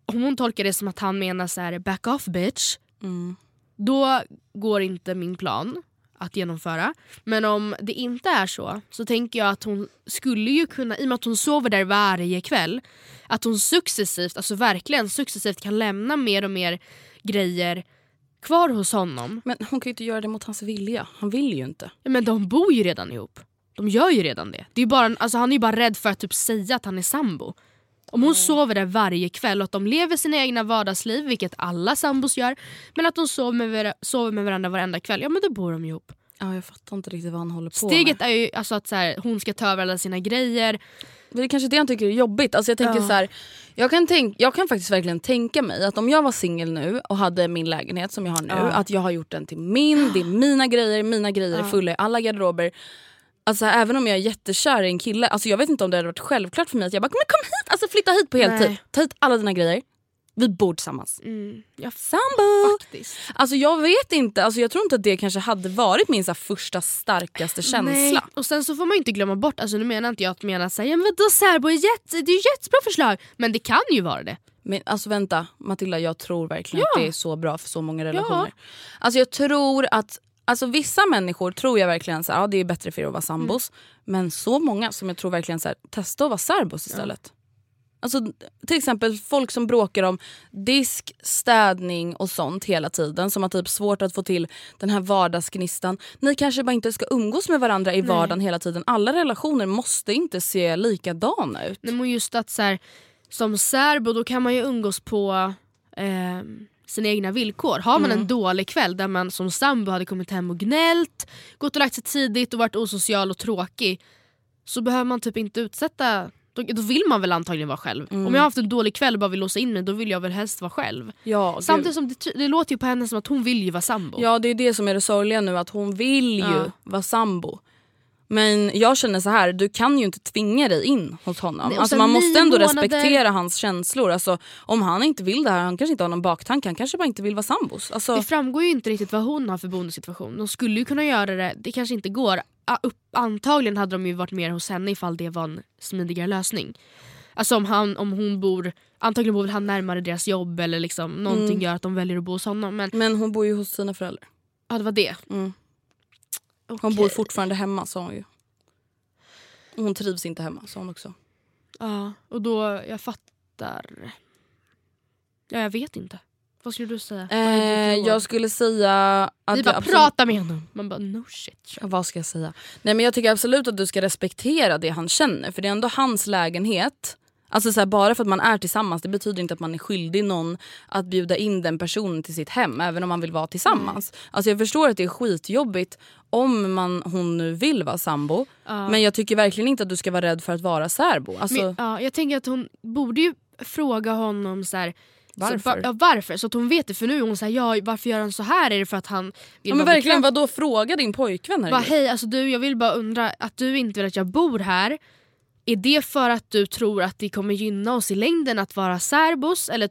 om hon tolkar det som att han menar så här back off bitch Mm. då går inte min plan att genomföra. Men om det inte är så så tänker jag att hon skulle ju kunna, i och med att hon sover där varje kväll, att hon successivt, alltså verkligen successivt kan lämna mer och mer grejer kvar hos honom. Men hon kan ju inte göra det mot hans vilja. Han vill ju inte. Men de bor ju redan ihop. De gör ju redan det. det är bara, alltså han är ju bara rädd för att typ säga att han är sambo. Om hon sover där varje kväll och att de lever sina egna vardagsliv, vilket alla sambos gör, men att de sover med, sover med varandra varenda kväll, ja men då bor de ihop. Ja, jag fattar inte riktigt vad han håller på Steget med. är ju alltså att så här, hon ska ta över alla sina grejer. Det är kanske det han tycker är jobbigt. Alltså jag, tänker Ja. så här, jag, kan tänk, jag kan faktiskt verkligen tänka mig att om jag var singel nu och hade min lägenhet som jag har nu, Ja. att jag har gjort den till min, det är mina grejer, mina grejer är fulla i alla garderober. Alltså även om jag är jättekär i en kille, alltså jag vet inte om det hade varit självklart för mig att jag bara men kom hit, alltså flytta hit på heltid. Nej. Ta hit alla dina grejer. Vi bor tillsammans. Mm, ja, Sambo! faktiskt. Alltså jag vet inte, alltså jag tror inte att det kanske hade varit min så här, första starkaste känsla. Nej. Och sen så får man inte glömma bort, alltså nu menar inte jag att mena såhär, ja men vadå särbo är jätte, det är jättebra förslag. Men det kan ju vara det. Men alltså vänta Matilda, jag tror verkligen Ja. att det är så bra för så många relationer. Alltså jag tror att Alltså vissa människor tror jag verkligen så här, ja, det är bättre för er att vara sambos. Men så många som jag tror verkligen så här, testa att vara särbos istället. Alltså, till exempel folk som bråkar om disk, städning och sånt hela tiden. Som har typ svårt att få till den här vardagsgnistan. Ni kanske bara inte ska umgås med varandra i Nej. vardagen hela tiden. Alla relationer måste inte se likadana ut. Nej, men just att så här, som särbo då kan man ju umgås på eh, sina egna villkor. Har man Mm. en dålig kväll där man som sambo hade kommit hem och gnällt, gått och lagt sig tidigt och varit osocial och tråkig så behöver man typ inte utsätta då, då vill man väl antagligen vara själv. Mm. Om jag har haft en dålig kväll och bara vill låsa in mig då vill jag väl helst vara själv. Ja, Samtidigt som det, det låter ju på henne som att hon vill ju vara sambo. Ja det är det som är det sorgliga nu att hon vill ju Ja. vara sambo. Men jag känner så här, du kan ju inte tvinga dig in hos honom. Nej, alltså man måste ändå månader- respektera hans känslor. Alltså, om han inte vill det här, han kanske inte har någon baktanke, han kanske bara inte vill vara sambos. Alltså, Det framgår ju inte riktigt vad hon har för boendesituation. De skulle ju kunna göra det, det kanske inte går antagligen hade de ju varit mer hos henne ifall det var en smidigare lösning. Alltså om, han, om hon bor, antagligen bor han närmare deras jobb eller liksom någonting Mm. gör att de väljer att bo hos honom. Men Men hon bor ju hos sina föräldrar. ja, det var det. Mm. Hon Okej. bor fortfarande hemma sa hon ju. Och Hon trivs inte hemma sa hon också. Ja, och då, jag fattar. Ja, jag vet inte. Vad skulle du säga? Vad är Eh, råd? jag skulle säga att Vi bara absolut- prata med honom. Man bara no shit. Ja, Vad ska jag säga? Nej men jag tycker absolut att du ska respektera det han känner för det är ändå hans lägenhet. Alltså så här, bara för att man är tillsammans det betyder inte att man är skyldig någon att bjuda in den personen till sitt hem även om man vill vara tillsammans. Alltså jag förstår att det är skitjobbigt om man, hon nu vill vara sambo Ja. men jag tycker verkligen inte att du ska vara rädd för att vara särbo. Alltså, Men, ja, jag tänker att hon borde ju fråga honom så här, Varför? Så, ja, varför? Så att hon vet det. För nu är hon såhär, ja, varför gör han så här? Är det för att han vill ja, men verkligen, vad då Fråga din pojkvän. Bara, herregud. hej, alltså du, jag vill bara undra att du inte vill att jag bor här. Är det för att du tror att det kommer gynna oss i längden att vara särbos? Eller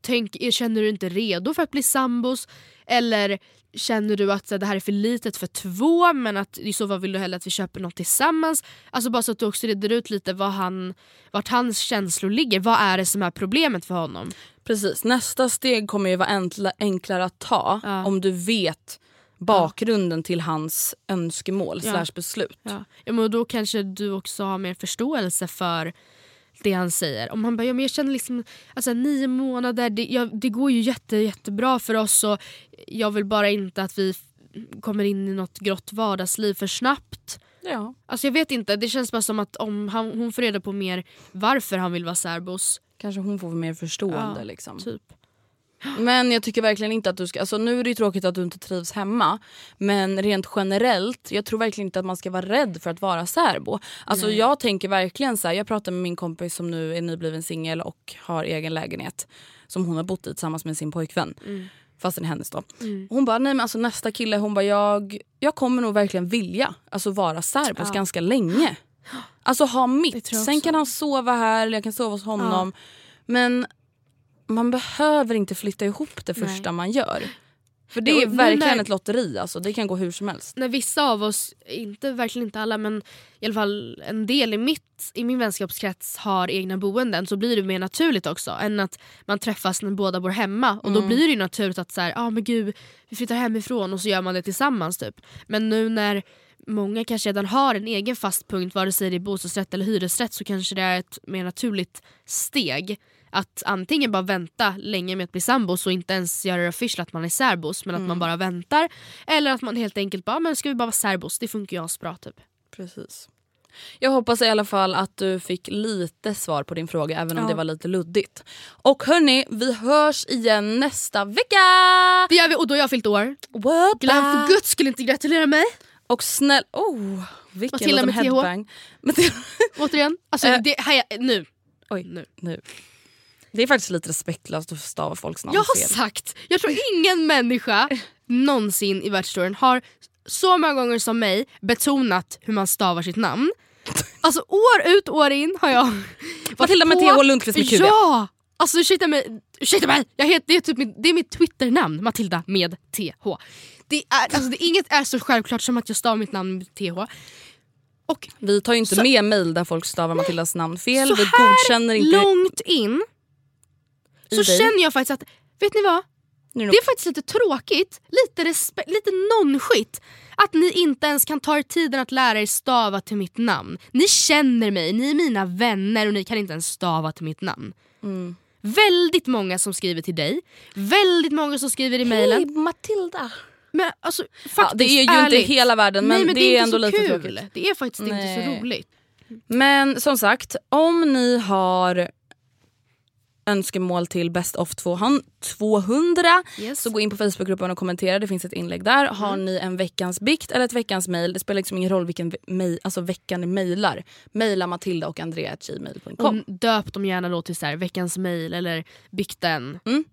tänk, känner du inte redo för att bli sambos? Eller känner du att det här är för litet för två men att i så fall vill du hellre att vi köper något tillsammans? Alltså bara så att du också reder ut lite vad han, vart hans känslor ligger. Vad är det som är problemet för honom? Precis, nästa steg kommer ju vara enkla, enklare att ta Ja. om du vet bakgrunden till hans önskemål Ja. slash beslut. Ja. Ja, men då kanske du också har mer förståelse för det han säger. Om han bara, ja, men jag känner liksom, alltså, nio månader, det, ja, det går ju jätte, jättebra för oss och jag vill bara inte att vi kommer in i något grått vardagsliv för snabbt. Ja. Alltså jag vet inte, det känns bara som att om han, hon får reda på mer varför han vill vara särbos. Kanske hon får mer förstående. Ja, liksom. typ. Men jag tycker verkligen inte att du ska... Alltså nu är det ju tråkigt att du inte trivs hemma. Men rent generellt, jag tror verkligen inte att man ska vara rädd för att vara särbo. Alltså Nej. jag tänker verkligen så här, jag pratar med min kompis som nu är nybliven singel och har egen lägenhet. Som hon har bott i tillsammans med sin pojkvän. Mm. Fast den är hennes då. Hon bara, nej men alltså nästa kille, hon bara jag, jag kommer nog verkligen vilja alltså vara särbos Ja. ganska länge. Alltså ha mitt. Sen kan han sova här eller jag kan sova hos honom. Men man behöver inte flytta ihop det Nej. första man gör. För det är verkligen när- ett lotteri. Alltså. Det kan gå hur som helst. när vissa av oss, inte, verkligen inte alla men i alla fall en del i, mitt, i min vänskapskrets har egna boenden så blir det mer naturligt också än att man träffas när båda bor hemma och då Mm. blir det ju naturligt att så här, ah, men gud, vi flyttar hemifrån och så gör man det tillsammans. typ. Men nu när många kanske redan har en egen fast punkt vare sig det är bostadsrätt eller hyresrätt så kanske det är ett mer naturligt steg att antingen bara vänta länge med att bli sambos och inte ens göra det official att man är särbos men att Mm. man bara väntar. Eller att man helt enkelt bara, men ska vi bara vara särbos? Det funkar ju asbra typ. Precis. Jag hoppas i alla fall att du fick lite svar på din fråga även om Ja. det var lite luddigt. Och hörni, vi hörs igen nästa vecka! Det gör vi och då har jag fyllt år. What? Glöm för guds skulle inte gratulera mig. Och snäll... Oh, vilken Matilda liten med TH. headbang. Matilda. Återigen. Alltså, Eh. det, här, nu. Oj, nu. nu. Det är faktiskt lite respektlöst att stava folks namn Jag har fel. sagt, jag tror ingen människa någonsin i världshistorien har så många gånger som mig betonat hur man stavar sitt namn. Alltså år ut år in har jag varit Matilda med TH Lundqvist med QV. Ja! Alltså ursäkta mig, ursäkta mig. Jag heter, det, är typ mitt, det är mitt Twitternamn, Matilda med TH. Det är, alltså, det, inget är så självklart som att jag stavar mitt namn med TH. Och Vi tar ju inte Så- med mail där folk stavar Matildas namn fel. så vi godkänner inte... långt in så känner jag faktiskt att, vet ni vad? Det är faktiskt lite tråkigt, lite, respe- lite nonskit att ni inte ens kan ta er tiden att lära er stava till mitt namn. Ni känner mig, ni är mina vänner och ni kan inte ens stava till mitt namn. Mm. Väldigt många som skriver till dig, väldigt många som skriver i mejlen. Hej Matilda! Men alltså faktiskt, Ja, det är ju ärligt. inte hela världen men, Nej, men det, det är, inte ändå lite kul. tråkigt. Det är faktiskt inte Nej. så roligt. Men som sagt, om ni har önskemål till Best of 200, 200 Yes. så gå in på Facebookgruppen och kommentera. Det finns ett inlägg där. Mm. Har ni en veckans bikt eller ett veckans mail, det spelar liksom ingen roll vilken mej- alltså veckan ni mejlar. Mejla Matilda och Andrea.gmail.com. Döp dem gärna då till så här, veckans mail eller bikten. Mm.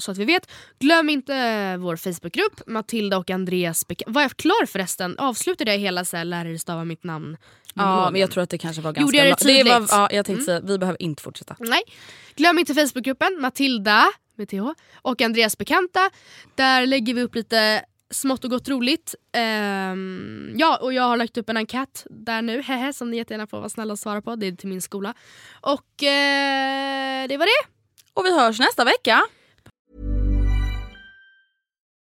Så att vi vet. Glöm inte vår Facebookgrupp, Matilda och Andreas Var jag klar förresten? Avslutade jag hela så här, lär er stava mitt namn? Ja, men jag tror att det kanske var ganska Gjorde jag det bra. Det var, tydligt? ja, jag tänkte Mm. säga, vi behöver inte fortsätta. Nej. Glöm inte Facebookgruppen Matilda med TH och Andreas bekanta. Där lägger vi upp lite smått och gott roligt. Ehm, ja, och jag har lagt upp en enkät där nu, hehe, som ni jättegärna får vara snälla och svara på. Det är till min skola. Och eh, det var det. Och vi hörs nästa vecka.